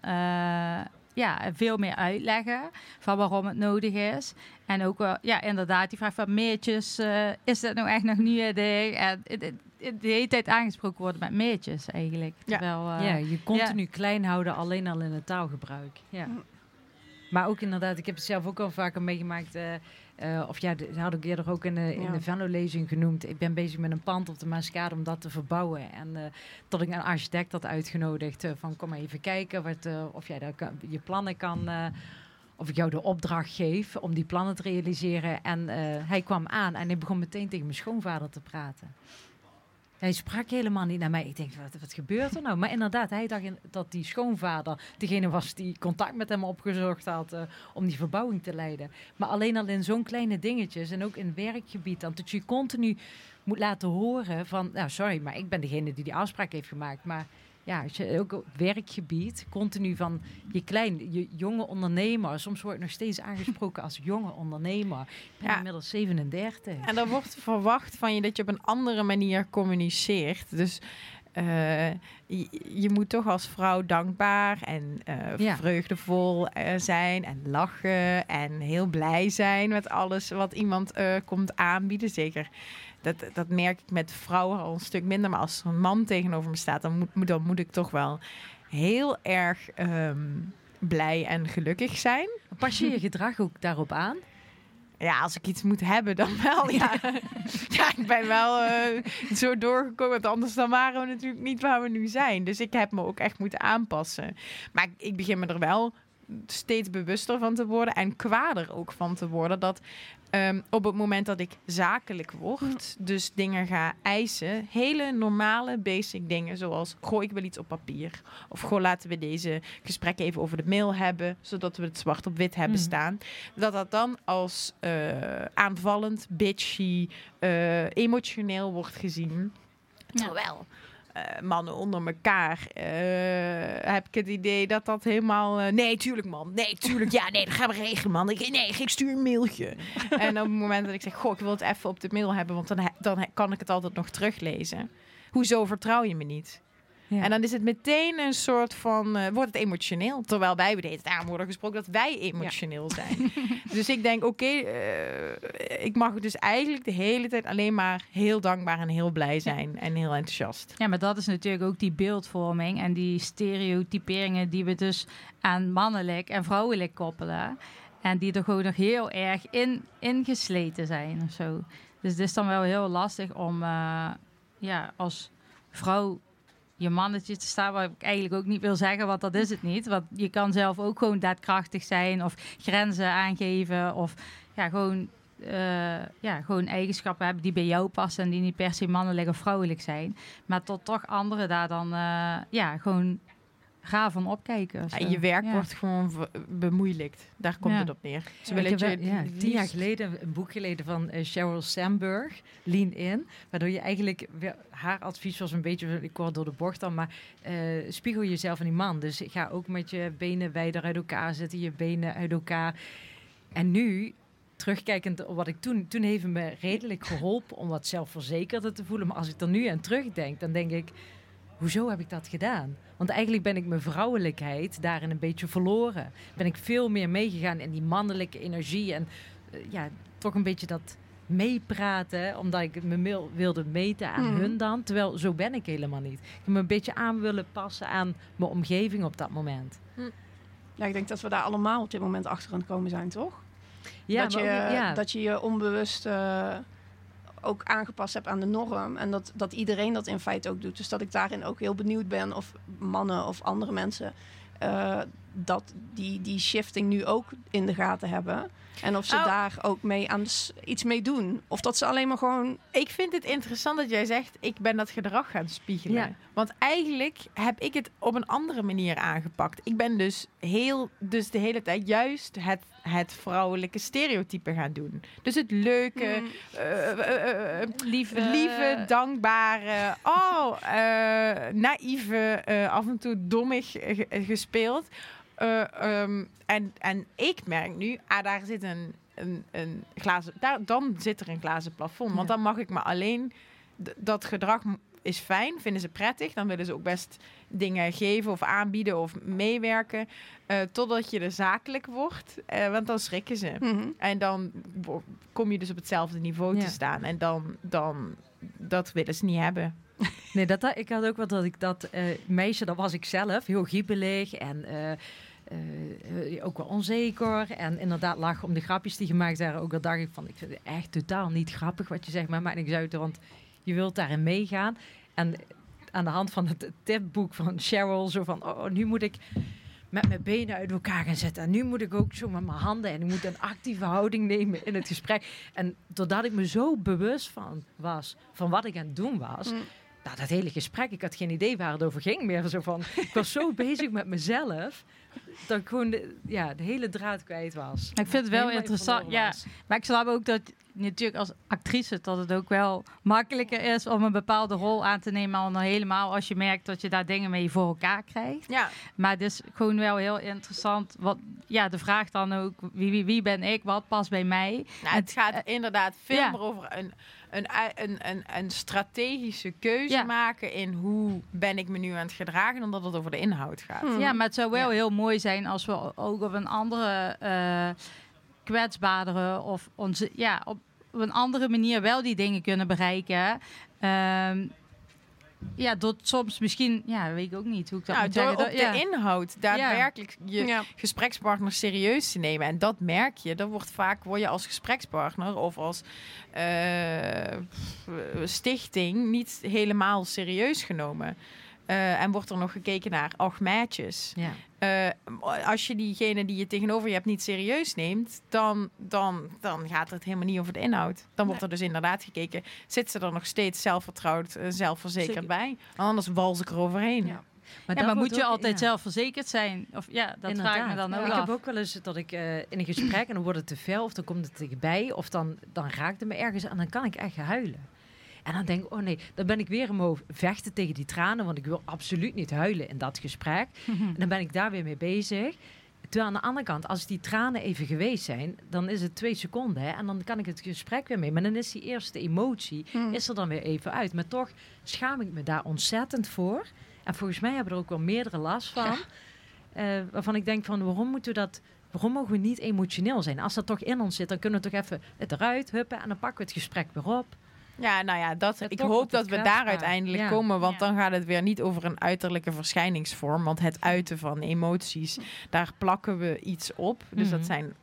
ja, veel meer uitleggen van waarom het nodig is. En ook wel, ja, inderdaad, die vraag van meertjes, eh, is dat nou echt nog niet een ding? En de hele tijd aangesproken worden met meertjes eigenlijk.
Ja.
Terwijl, eh,
ja, je continu klein houden alleen al in het taalgebruik. Ja. Maar ook inderdaad, ik heb het zelf ook al vaker meegemaakt. eh, eh, of ja, dat had ik eerder ook in de, in
Ja.
de Venlo-lezing genoemd. Ik ben bezig met een pand op de Maascade om dat te verbouwen. En eh, tot ik een architect had uitgenodigd eh, van kom maar even kijken wat, of jij daar kan- je plannen kan... of ik jou de opdracht geef om die plannen te realiseren. En hij kwam aan en hij begon meteen tegen mijn schoonvader te praten. Hij sprak helemaal niet naar mij. Ik denk, wat, wat gebeurt er nou? Maar inderdaad, hij dacht in- dat die schoonvader degene was die contact met hem opgezocht had eh, om die verbouwing te leiden. Maar alleen al in zo'n kleine dingetjes en ook in werkgebied, dan dat je continu moet laten horen van, nou sorry, maar ik ben degene die die afspraak heeft gemaakt. Maar ja, als je ook op werkgebied continu van je klein, je jonge ondernemer, soms word ik nog steeds aangesproken als jonge ondernemer. Ik ben
Ja.
inmiddels 37.
En er wordt verwacht van je dat je op een andere manier communiceert. Dus eh, je, je moet toch als vrouw dankbaar en eh,
Ja.
vreugdevol eh, zijn en lachen en heel blij zijn met alles wat iemand komt aanbieden. Zeker, dat, dat merk ik met vrouwen al een stuk minder. Maar als er een man tegenover me staat, dan moet, dan moet ik toch wel heel erg ehm, blij en gelukkig zijn.
Pas je je gedrag ook daarop aan?
Ja, als ik iets moet hebben, dan wel. Ja, ja ik ben wel eh, zo doorgekomen. Want anders dan waren we natuurlijk niet waar we nu zijn. Dus ik heb me ook echt moeten aanpassen. Maar ik, ik begin me er wel steeds bewuster van te worden. En kwader ook van te worden. Dat ehm, op het moment dat ik zakelijk word, dus dingen ga eisen. Hele normale basic dingen. Zoals, goh, ik wil iets op papier. Of goh, laten we deze gesprekken even over de mail hebben. Zodat we het zwart op wit hebben
Mhm.
staan dat dat dan als eh, aanvallend, bitchy, eh, emotioneel wordt gezien.
Ja.
Terwijl eh, mannen onder elkaar eh, heb ik het idee dat dat helemaal... eh, nee, tuurlijk man. Nee, tuurlijk. Ja, nee, dat gaan we regelen man. Ik, nee, ik stuur een mailtje. en op het moment dat ik zeg, goh, ik wil het even op de mail hebben... want dan, dan kan ik het altijd nog teruglezen. Hoezo vertrouw je me niet?
Ja.
En dan is het meteen een soort van, eh, wordt het emotioneel. Terwijl wij tijd aan worden gesproken dat wij emotioneel zijn. dus ik denk, oké, eh, ik mag dus eigenlijk de hele tijd alleen maar heel dankbaar en heel blij zijn. En heel enthousiast.
Ja, maar dat is natuurlijk ook die beeldvorming en die stereotyperingen die we dus aan mannelijk en vrouwelijk koppelen. En die er gewoon nog heel erg in, ingesleten zijn of zo. Dus het is dan wel heel lastig om eh, ja, als vrouw je mannetje te staan, wat ik eigenlijk ook niet wil zeggen, want dat is het niet. Want je kan zelf ook gewoon daadkrachtig zijn of grenzen aangeven of ja, gewoon, eh, ja, gewoon eigenschappen hebben die bij jou passen en die niet per se mannelijk of vrouwelijk zijn. Maar tot toch anderen daar dan eh, ja, gewoon raar van opkijken.
Ja, je werk
Ja.
wordt gewoon bemoeilijkt. Daar komt
Ja.
het op neer. Ze willen je het
tien jaar geleden een boek gelezen van eh, Sheryl Sandberg, Lean In. Waardoor je eigenlijk, haar advies was een beetje, ik word door de bocht dan, maar eh, spiegel jezelf in die man. Dus ga ook met je benen wijder uit elkaar zetten, je benen uit elkaar. En nu, terugkijkend op wat ik toen, toen heeft het me redelijk geholpen om wat zelfverzekerder te voelen. Maar als ik er nu aan terugdenk, dan denk ik, hoezo heb ik dat gedaan? Want eigenlijk ben ik mijn vrouwelijkheid daarin een beetje verloren. Ben ik veel meer meegegaan in die mannelijke energie en eh, ja, toch een beetje dat meepraten, omdat ik me wilde meten aan
Mhm.
hun dan. Terwijl zo ben ik helemaal niet. Ik heb me een beetje aan willen passen aan mijn omgeving op dat moment.
Ja, ik denk dat we daar allemaal op dit moment achter aan het komen zijn, toch?
Ja,
dat, je,
maar ook- ja.
dat je je onbewust eh, ook aangepast hebt aan de norm. En dat, dat iedereen dat in feite ook doet. Dus dat ik daarin ook heel benieuwd ben of mannen of andere mensen eh, dat die, die shifting nu ook in de gaten hebben. En of ze
Oh.
daar ook mee aan iets mee doen. Of dat ze alleen maar gewoon.
Ik vind het interessant dat jij zegt, ik ben dat gedrag gaan spiegelen.
Ja.
Want eigenlijk heb ik het op een andere manier aangepakt. Ik ben dus, heel, dus de hele tijd juist het, het vrouwelijke stereotype gaan doen. Dus het leuke,
Mm,
eh, eh, eh,
Lieve,
lieve, dankbare, oh, naïeve, af en toe dommig ge- gespeeld. Eh, ehm, en, en ik merk nu, ah, daar zit een, een, een glazen, daar, dan zit er een glazen plafond. Want
Ja.
dan mag ik me alleen, dat gedrag is fijn, vinden ze prettig. Dan willen ze ook best dingen geven of aanbieden of meewerken. eh, totdat je er zakelijk wordt, eh, want dan schrikken ze.
mhm.
En dan kom je dus op hetzelfde niveau
Ja.
te staan. En dan, dan, dat willen ze niet hebben.
Nee, dat, dat- ik had ook wel dat ik dat meisje, dat was ik zelf, heel giebelig en eh, eh, ook wel onzeker. En inderdaad lag om de grapjes die gemaakt waren ook al dacht ik van, ik vind het echt totaal niet grappig wat je zegt, maar maakt niks uit, want je wilt daarin meegaan. En aan de hand van het tipboek van Cheryl, zo van, oh, nu moet ik met mijn benen uit elkaar gaan zetten. En nu moet ik ook zo met mijn handen en ik moet een actieve houding nemen in het gesprek. En doordat ik me zo bewust van was, van wat ik aan het doen was,
Mm.
nou, dat hele gesprek, ik had geen idee waar het over ging meer. Zo van, ik was zo bezig met mezelf, dat ik gewoon de, ja, de hele draad kwijt was.
Ik vind het wel interessant. Ja, maar ik snap ook dat natuurlijk als actrice dat het ook wel makkelijker is om een bepaalde rol aan te nemen. Al dan helemaal als je merkt dat je daar dingen mee voor elkaar krijgt.
Ja,
Maar het is gewoon wel heel interessant. Wat, ja, de vraag dan ook, wie, wie, wie ben ik? Wat past bij mij?
nou, het gaat inderdaad veel
ja.
meer over een, een, een, een, een strategische keuze
Ja.
maken in hoe ben ik me nu aan het gedragen, dan dat het over de inhoud gaat.
Hmm.
Ja, maar het zou wel
Ja.
heel mooi zijn als we ook op een andere eh kwetsbaardere of onze, ja, op, op een andere manier wel die dingen kunnen bereiken. Ehm, ja, door soms misschien, ja, weet ik ook niet hoe ik dat
Nou,
moet
door
zeggen.
op
Dat- ja.
de inhoud daadwerkelijk je
Ja.
gesprekspartner serieus te nemen. En dat merk je. Dan wordt vaak word je als gesprekspartner of als eh, stichting niet helemaal serieus genomen. Eh, en wordt er nog gekeken naar achtmaatjes.
Ja.
Eh, als je diegene die je tegenover je hebt niet serieus neemt, dan, dan, dan gaat het helemaal niet over de inhoud. Dan wordt er dus inderdaad gekeken, zit ze er nog steeds zelfvertrouwd, eh, zelfverzekerd
Zeker.
bij? Anders wals ik er overheen.
Ja.
maar moet je
ook-
altijd
ja.
zelfverzekerd zijn? Of ja, dat vraag ik me dan ook
ik
af.
heb ook wel eens dat ik eh, in een gesprek en dan wordt het te veel of dan komt het dichtbij of dan, dan raakt het me ergens en dan kan ik echt huilen. En dan denk ik, oh nee, dan ben ik weer omhoog vechten tegen die tranen, want ik wil absoluut niet huilen in dat gesprek. En dan ben ik daar weer mee bezig. Terwijl aan de andere kant, als die tranen even geweest zijn, dan is het twee seconden hè, en dan kan ik het gesprek weer mee. Maar dan is die eerste emotie
Hmm.
is er dan weer even uit. Maar toch schaam ik me daar ontzettend voor. En volgens mij hebben er ook wel meerdere last van. Eh, waarvan ik denk van waarom moeten we dat. Waarom mogen we niet emotioneel zijn? Als dat toch in ons zit, dan kunnen we toch even het eruit huppen en dan pakken we het gesprek weer op.
Ja, nou ja, dat, ik hoop dat we daar uiteindelijk
Ja.
komen. Want
Ja.
dan gaat het weer niet over een uiterlijke verschijningsvorm. Want het uiten van emoties, daar plakken we iets op. Dus dat
Mhm.
zijn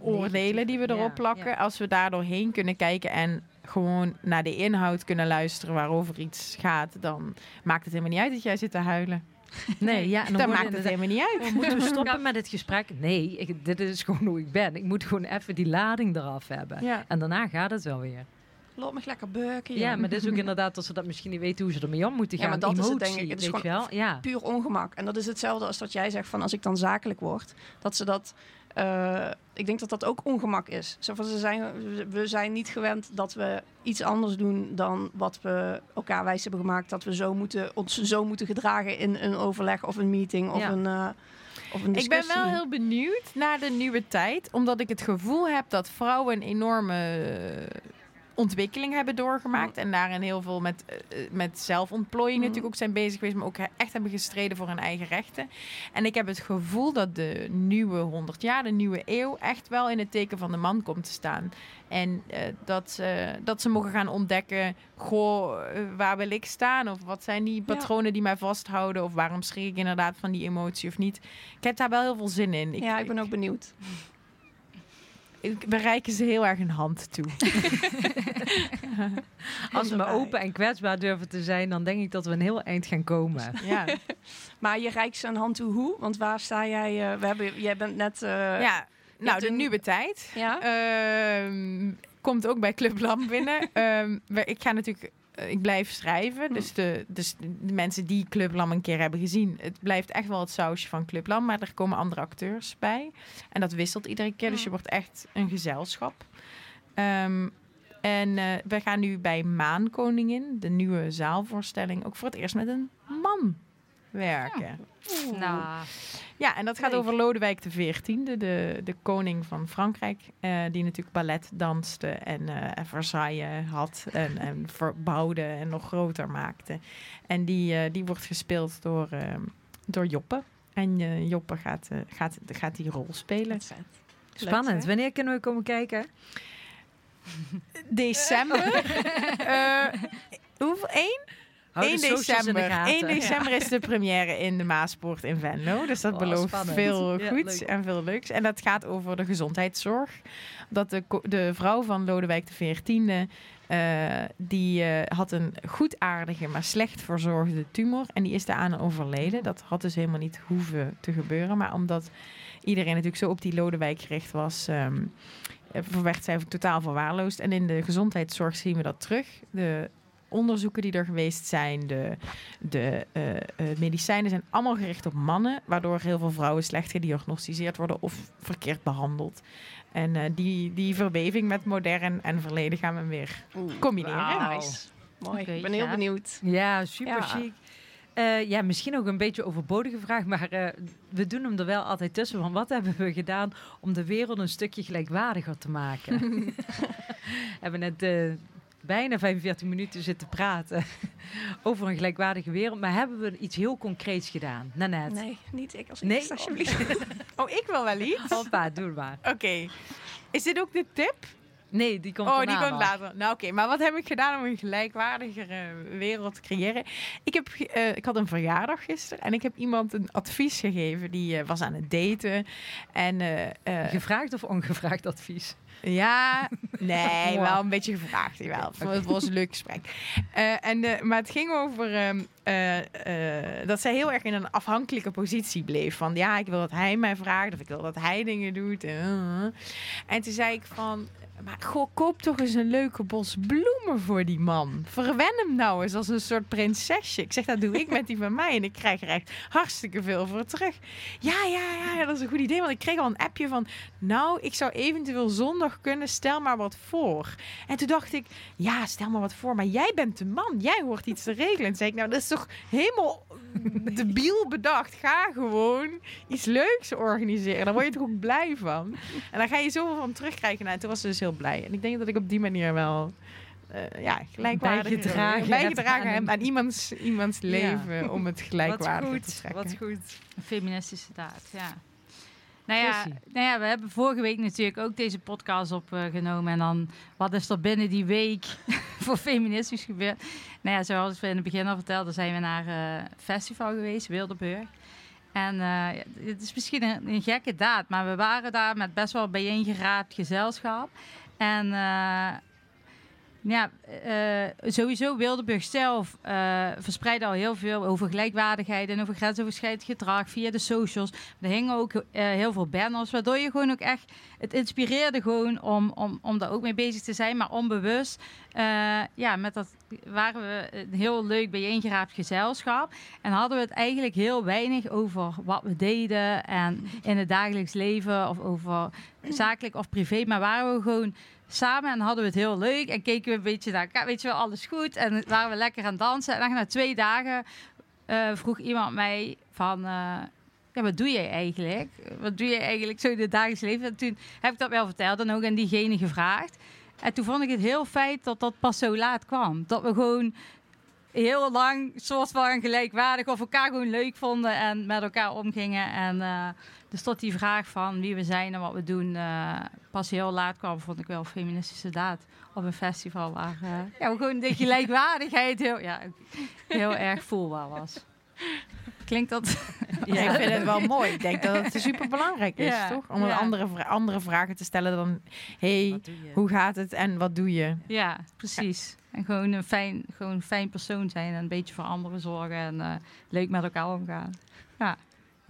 oordelen die we erop plakken. Als we daar doorheen kunnen kijken en gewoon naar de inhoud kunnen luisteren waarover iets gaat, dan maakt het helemaal niet uit dat jij zit te huilen.
Nee, ja,
Dan,
dan,
maakt het helemaal niet uit.
Oh, moeten we stoppen met het gesprek? Nee, ik, dit is gewoon hoe ik ben. Ik moet gewoon even die lading eraf hebben.
Ja.
En daarna gaat het wel weer.
Laat me lekker beuken.
Ja, maar dit is ook inderdaad dat ze dat misschien niet weten hoe ze ermee om moeten
Ja,
gaan.
maar dat is het, denk ik. Het is gewoon-
wel? Ja.
puur ongemak. En dat is hetzelfde als dat jij zegt van als ik dan zakelijk word, dat ze dat. eh, ik denk dat dat ook ongemak is. Zo van, ze zijn, we zijn niet gewend dat we iets anders doen dan wat we elkaar wijs hebben gemaakt. Dat we zo moeten, ons zo moeten gedragen in een overleg of een meeting of,
Ja.
een, eh, of een
Ik ben wel heel benieuwd naar de nieuwe tijd, omdat ik het gevoel heb dat vrouwen een enorme ontwikkeling hebben doorgemaakt en daarin heel veel met, eh, eh, met zelfontplooiing
Mm.
natuurlijk ook zijn bezig geweest, maar ook echt hebben gestreden voor hun eigen rechten. En ik heb het gevoel dat de nieuwe 100 jaar, de nieuwe eeuw, echt wel in het teken van de man komt te staan. En eh, dat, ze, dat ze mogen gaan ontdekken, goh, waar wil ik staan? Of wat zijn die
Ja.
patronen die mij vasthouden? Of waarom schrik ik inderdaad van die emotie of niet? Ik heb daar wel heel veel zin in.
ja, ik ben ook benieuwd.
Ik- we reiken ze heel erg een hand toe.
Als we maar open en kwetsbaar durven te zijn, dan denk ik dat we een heel eind gaan komen.
Ja,
Maar je reikt ze een hand toe hoe? Want waar sta jij? eh, we hebben, jij bent net... eh,
ja. nou de
een-
nieuwe tijd.
ja?
Ehm, komt ook bij Club Lam binnen. Ehm, ik ga natuurlijk, ik blijf schrijven. Dus, de, dus de mensen die Club Lam een keer hebben gezien, het blijft echt wel het sausje van Club Lam, maar er komen andere acteurs bij. En dat wisselt iedere keer, dus je wordt echt een gezelschap. Ehm, en eh, we gaan nu bij Maankoningin, de nieuwe zaalvoorstelling, ook voor het eerst met een man werken.
Nou,
Ja, en dat gaat over Lodewijk XIV, de, de koning van Frankrijk. eh, die natuurlijk ballet danste en eh, Versailles had en, en verbouwde en nog groter maakte. En die, eh, die wordt gespeeld door, eh, door Joppe. En eh, Joppe gaat, eh, gaat, gaat die rol spelen.
Leuk,
Spannend. Wanneer kunnen we komen kijken?
December. Eh, hoeveel? 1?
Hou de
1
socials in de
december.
gaten.
1 december is de première in de Maaspoort in Venlo. Dus dat
Oh,
belooft
spannend.
veel goeds en veel leuks. En dat gaat over de gezondheidszorg. Dat de, de vrouw van Lodewijk XIV... eh die eh, had een goedaardige, maar slecht verzorgde tumor. En die is daaraan overleden. Dat had dus helemaal niet hoeven te gebeuren. Maar omdat iedereen natuurlijk zo op die Lodewijk gericht was... ehm, eh, werd zij totaal verwaarloosd. En in de gezondheidszorg zien we dat terug. De onderzoeken die er geweest zijn, de, de eh, eh, medicijnen zijn allemaal gericht op mannen, waardoor heel veel vrouwen slecht gediagnosticeerd worden of verkeerd behandeld. En eh, die, die verweving met modern en verleden gaan we weer
Oeh,
combineren.
wauw. Nice. Mooi. Ik ben heel
ja.
benieuwd.
Ja, super
Ja.
chic. Eh, ja, misschien ook een beetje overbodige vraag, maar eh, we doen hem er wel altijd tussen. Van wat hebben we gedaan om de wereld een stukje gelijkwaardiger te maken? we hebben net eh, bijna 45 minuten zitten praten over een gelijkwaardige wereld, maar hebben we iets heel concreets gedaan? Nanette?
Nee, niet ik als
Nee?
eerste, alsjeblieft.
Oh, ik wil wel iets.
Hoppa, doe maar.
Oké. Is dit ook de tip?
Nee, die komt
oh, die komt later. Nou, oké. Maar wat heb ik gedaan om een gelijkwaardigere wereld te creëren? Ik, heb, eh, ik had een verjaardag gisteren en ik heb iemand een advies gegeven. Die eh, was aan het daten. En eh,
Gevraagd of ongevraagd advies?
Ja, nee,
Wow.
wel een beetje gevraagd. Jawel. Het was een leuk gesprek. Eh, en de, maar het ging over ehm, eh, eh, dat zij heel erg in een afhankelijke positie bleef. Van ja, ik wil dat hij mij vraagt of ik wil dat hij dingen doet. En, en toen zei ik van, maar goh, koop toch eens een leuke bos bloemen voor die man. Verwen hem nou eens als een soort prinsesje. Ik zeg, dat doe ik met die van mij. En ik krijg er echt hartstikke veel voor terug. Ja, ja, ja, dat is een goed idee. Want ik kreeg al een appje van, nou, ik zou eventueel zondag kunnen. Stel maar wat voor. En toen dacht ik, ja, stel maar wat voor. Maar jij bent de man. Jij hoort iets te regelen. En zei ik, nou, dat is toch helemaal debiel bedacht. Ga gewoon iets leuks organiseren. Daar word je toch ook blij van. En dan ga je zoveel van terugkrijgen. Nou, toen was ze dus heel blij. En ik denk dat ik op die manier wel... eh, ja, gelijkwaardig
Bijgedragen
bijgedragen
hebt
heb
aan-
aan iemands, iemands
Ja.
leven om het gelijkwaardig te trekken.
wat goed.
Een feministische daad, ja. Nou ja, nou ja, we hebben vorige week natuurlijk ook deze podcast opgenomen. En dan, wat is er binnen die week voor feministisch gebeurd? Nou ja, zoals we in het begin al vertelden, zijn we naar eh, een festival geweest, Wildeburg. En eh, ja, het is misschien een, een gekke daad, maar we waren daar met best wel bijeengeraapt gezelschap. En eh, ja, eh, sowieso Wildeburg zelf eh verspreidde al heel veel over gelijkwaardigheid en over grensoverschrijdend gedrag via de socials. Er hingen ook eh, heel veel banners, waardoor je gewoon ook echt, het inspireerde gewoon om, om, om daar ook mee bezig te zijn, maar onbewust. eh, ja, met dat waren we een heel leuk bijeengeraapt gezelschap en hadden we het eigenlijk heel weinig over wat we deden en in het dagelijks leven of over zakelijk of privé, maar waren we gewoon samen en hadden we het heel leuk. En keken we een beetje naar. Weet je wel, alles goed. En waren we lekker aan het dansen. En na twee dagen eh, vroeg iemand mij van... eh, ja, wat doe jij eigenlijk? Wat doe jij eigenlijk zo in het dagelijks leven? En toen heb ik dat wel verteld en ook aan diegene gevraagd. En toen vond ik het heel feit dat dat pas zo laat kwam. Dat we gewoon heel lang soort van gelijkwaardig of elkaar gewoon leuk vonden en met elkaar omgingen. En eh, dus tot die vraag van wie we zijn en wat we doen eh, pas heel laat kwam, vond ik wel een feministische daad op een festival waar eh, ja, gewoon de gelijkwaardigheid heel, ja, heel erg voelbaar was. Klinkt dat...
Ja, ik vind het wel mooi. Ik denk dat het super belangrijk is,
Ja,
toch? Om
ja.
andere, vra- andere vragen te stellen dan... hey, hoe gaat het en wat doe je?
Ja, precies. En gewoon een fijn, gewoon een fijn persoon zijn en een beetje voor anderen zorgen en eh, leuk met elkaar omgaan.
Ja,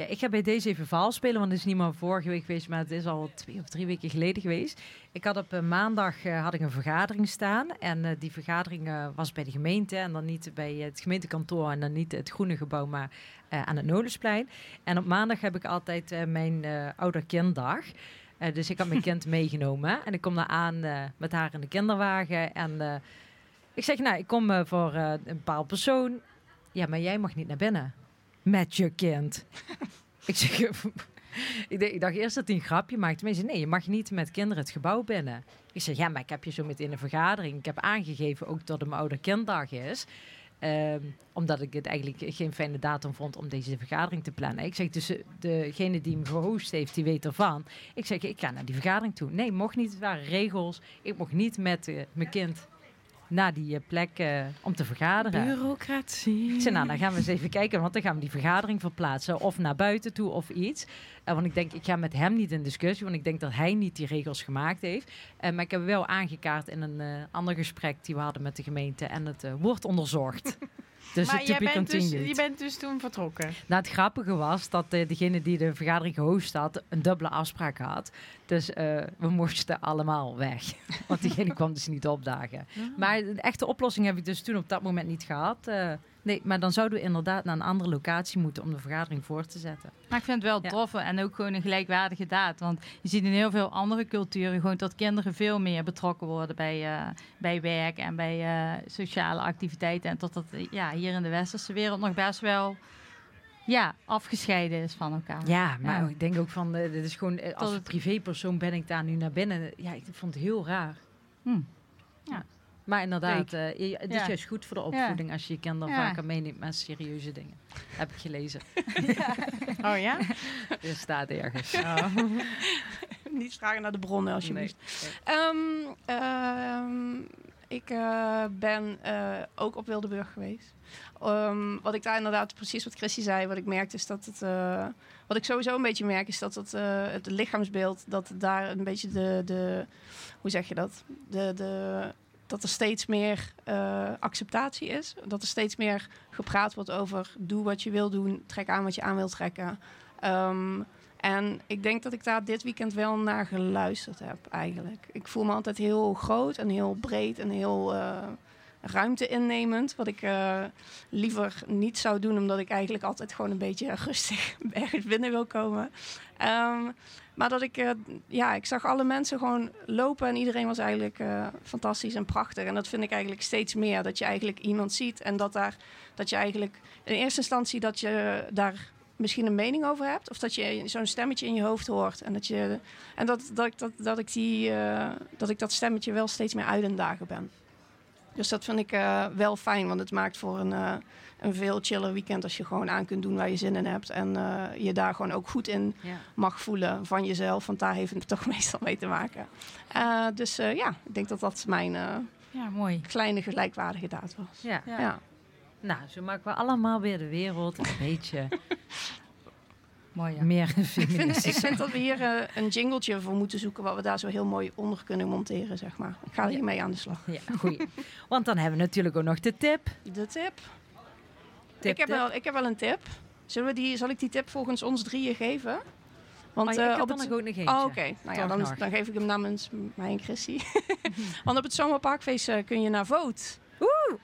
ik ga bij deze even verhaal spelen, want het is niet maar vorige week geweest, maar het is al twee of drie weken geleden geweest. Ik had op eh, maandag eh, had ik een vergadering staan en eh, die vergadering was bij de gemeente en dan niet bij het gemeentekantoor en dan niet het groene gebouw, maar aan het Nolensplein. En op maandag heb ik altijd mijn ouderkinddag. Dus ik had mijn kind meegenomen en ik kom daar aan met haar in de kinderwagen en ik zeg, nou, ik kom voor een bepaald persoon. Ja, maar jij mag niet naar binnen met je kind. ik zeg, ik, dacht- eerst dat hij een grapje maakte. Maar zei, nee, je mag niet met kinderen het gebouw binnen. Ik zeg, ja, maar ik heb je zo meteen in een vergadering. Ik heb aangegeven ook dat het mijn oude kinddag is. Ehm, omdat ik het eigenlijk geen fijne datum vond om deze vergadering te plannen. Ik zeg, dus eh, degene die me gehost heeft, die weet ervan. Ik zeg, ik ga naar die vergadering toe. Nee, mocht niet. Het waren regels. Ik mocht niet met eh, mijn kind naar die eh, plek eh, om te vergaderen.
Bureaucratie.
Ik zei, nou, dan gaan we eens even kijken, want dan gaan we die vergadering verplaatsen. Of naar buiten toe of iets. Eh, want ik denk, ik ga met hem niet in discussie, want ik denk dat hij niet die regels gemaakt heeft. Maar ik heb wel aangekaart in een ander gesprek die we hadden met de gemeente. En het wordt onderzocht. Dus
maar jij bent, dus, je bent dus toen vertrokken.
Nou, het grappige was dat eh, degene die de vergadering gehost had, een dubbele afspraak had. Dus eh, we moesten allemaal weg. Want diegene kwam dus niet opdagen. Maar de echte oplossing heb ik dus toen op dat moment niet gehad. Eh, nee, maar dan zouden we inderdaad naar een andere locatie moeten om de vergadering voor te zetten.
Maar ik vind het wel
Ja.
tof en ook gewoon een gelijkwaardige daad. Want je ziet in heel veel andere culturen gewoon dat kinderen veel meer betrokken worden bij, eh, bij werk en bij eh, sociale activiteiten. En dat dat eh, ja, hier in de westerse wereld nog best wel ja, afgescheiden is van elkaar.
Ja, maar
Ja.
ik denk ook van, dit is gewoon, als privépersoon ben ik daar nu naar binnen. Ja, ik vond het heel raar.
Hm.
Maar inderdaad, je- het is juist goed voor de opvoeding als je je kinderen vaker meeneemt met serieuze dingen. Heb ik gelezen.
Oh ja?
Er staat ergens.
Niet vragen naar de bronnen alsjeblieft.
Nee.
Ehm, ik eh, ben eh, ook op Wildeburg geweest. Ehm, wat ik daar inderdaad, precies wat Christy zei, wat ik merkte is dat het... wat ik sowieso een beetje merk is dat het, het lichaamsbeeld, dat daar een beetje de... de hoe zeg je dat? De, de, dat er steeds meer eh, acceptatie is. Dat er steeds meer gepraat wordt over doe wat je wil doen, trek aan wat je aan wil trekken. Ehm, en ik denk dat ik daar dit weekend wel naar geluisterd heb, eigenlijk. Ik voel me altijd heel groot en heel breed en heel eh, ruimte innemend. Wat ik eh, liever niet zou doen, omdat ik eigenlijk altijd gewoon een beetje rustig ergens binnen wil komen. Ehm, maar dat ik, eh, ja, ik zag alle mensen gewoon lopen en iedereen was eigenlijk eh, fantastisch en prachtig. En dat vind ik eigenlijk steeds meer. Dat je eigenlijk iemand ziet en dat, daar, dat je eigenlijk in eerste instantie dat je daar misschien een mening over hebt. Of dat je zo'n stemmetje in je hoofd hoort. En dat, je, en dat, dat, dat, dat, ik die, eh, dat ik dat stemmetje wel steeds meer uit en dagen ben. Dus dat vind ik eh, wel fijn, want het maakt voor een, eh, een veel chiller weekend als je gewoon aan kunt doen waar je zin in hebt. En eh, je daar gewoon ook goed in
Ja.
mag voelen van jezelf, want daar heeft het toch meestal mee te maken. Eh, dus eh, ja, ik denk dat dat mijn eh,
Ja, mooi.
kleine gelijkwaardige daad was.
Ja.
Ja.
Ja.
Nou, zo maken we allemaal weer de wereld een beetje
Mooi, ja.
meer
Ik vind, ik vind dat we hier eh, een jingletje voor moeten zoeken, wat we daar zo heel mooi onder kunnen monteren, zeg maar. Ik ga hiermee aan de slag.
Ja, goeie. Want dan hebben we natuurlijk ook nog de tip.
De tip.
Tip,
ik, heb
tip.
Wel, ik heb wel een tip. Zullen we die, zal ik die tip volgens ons drieën geven? Want
Oh ja,
eh,
ik heb
op het...
nog ook nog eentje.
Oh, oké. Nou ja, dan, dan geef ik hem namens mij en Chrissy. Want op het zomerparkfeest eh, kun je naar Vote.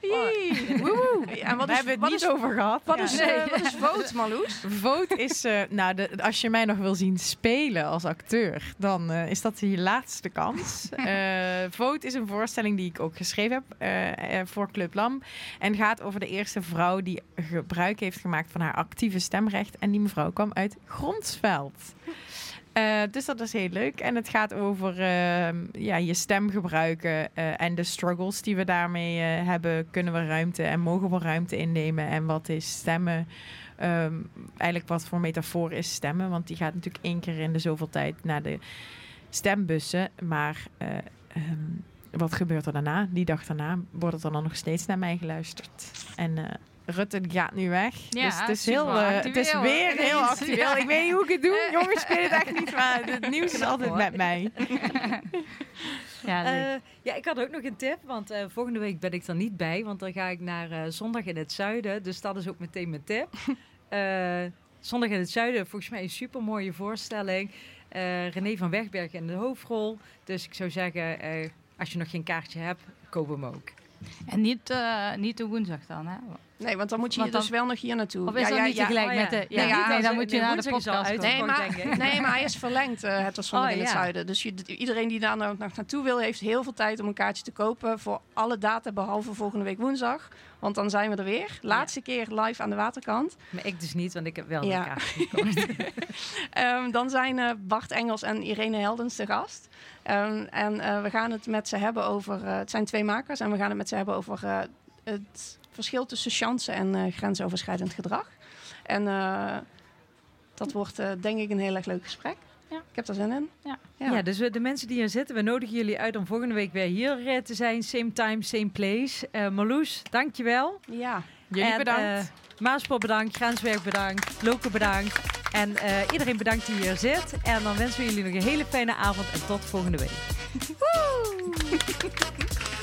Oeh! Woehoe! En wat
We
is,
hebben het niet
is,
over gehad.
wat
Ja.
is, eh, wat is Vote, Marloes?
Vote is, eh, nou, de, als je mij nog wil zien spelen als acteur, dan eh, is dat je laatste kans. Vote is een voorstelling die ik ook geschreven heb voor Club Lam. En gaat over de eerste vrouw die gebruik heeft gemaakt van haar actieve stemrecht. En die mevrouw kwam uit Gronsveld. Eh, dus dat is heel leuk. En het gaat over ehm, ja, je stem gebruiken eh, en de struggles die we daarmee eh, hebben. Kunnen we ruimte en mogen we ruimte innemen? En wat is stemmen? Ehm, eigenlijk wat voor metafoor is stemmen? Want die gaat natuurlijk één keer in de zoveel tijd naar de stembussen. Maar eh, ehm, wat gebeurt er daarna? Die dag daarna wordt er dan nog steeds naar mij geluisterd. En Rutte gaat nu weg.
Ja,
dus het is, heel, eh, het is weer
ineens.
heel actueel.
Ja.
Ik weet niet hoe ik het doe. Jongens, ik weet het echt niet. Maar het nieuws is altijd
hoor.
met mij.
Ja.
Eh, ja, ik had ook nog een tip, want eh, volgende week ben ik er niet bij, want dan ga ik naar eh, Zondag in het Zuiden. Dus dat is ook meteen mijn tip. Eh, Zondag in het Zuiden, volgens mij een super mooie voorstelling. Eh, René van Wegbergen in de hoofdrol. Dus ik zou zeggen, eh, als je nog geen kaartje hebt, koop hem ook.
En niet, eh, niet de woensdag dan, hè?
Nee, want dan moet je
Want
hier dus wel nog hier naartoe.
Of is dat
ja,
niet
ja.
tegelijk
Oh,
met
ja.
de...
Nee, ja,
nee, dan moet je naar de podcast
uit.
Nee maar, nee, maar hij is verlengd, eh, het was zondag
Oh,
in het
ja.
zuiden. Dus je, iedereen die daar nou nog naartoe wil, heeft heel veel tijd om een kaartje te kopen voor alle data, behalve volgende week woensdag. Want dan zijn we er weer. Laatste keer live aan de waterkant.
Maar ik dus niet, want ik heb wel
Ja.
een kaartje gekocht.
Ehm, dan zijn eh, Bart Engels en Irene Heldens de gast. Ehm, en eh, we gaan het met ze hebben over... eh, het zijn twee makers en we gaan het met ze hebben over eh, het verschil tussen chance en eh, grensoverschrijdend gedrag. En eh, dat wordt eh, denk ik een heel erg leuk gesprek.
Ja.
Ik heb er zin in.
Ja.
Ja. dus we, de mensen die hier zitten, we nodigen jullie uit om volgende week weer hier te zijn. Same time, same place. Eh Marloes, dankjewel.
ja.
Jullie
En,
bedankt.
Maaspoor bedankt, Grenswerk bedankt, Loke bedankt. En eh, iedereen bedankt die hier zit. En dan wensen we jullie nog een hele fijne avond en tot volgende week.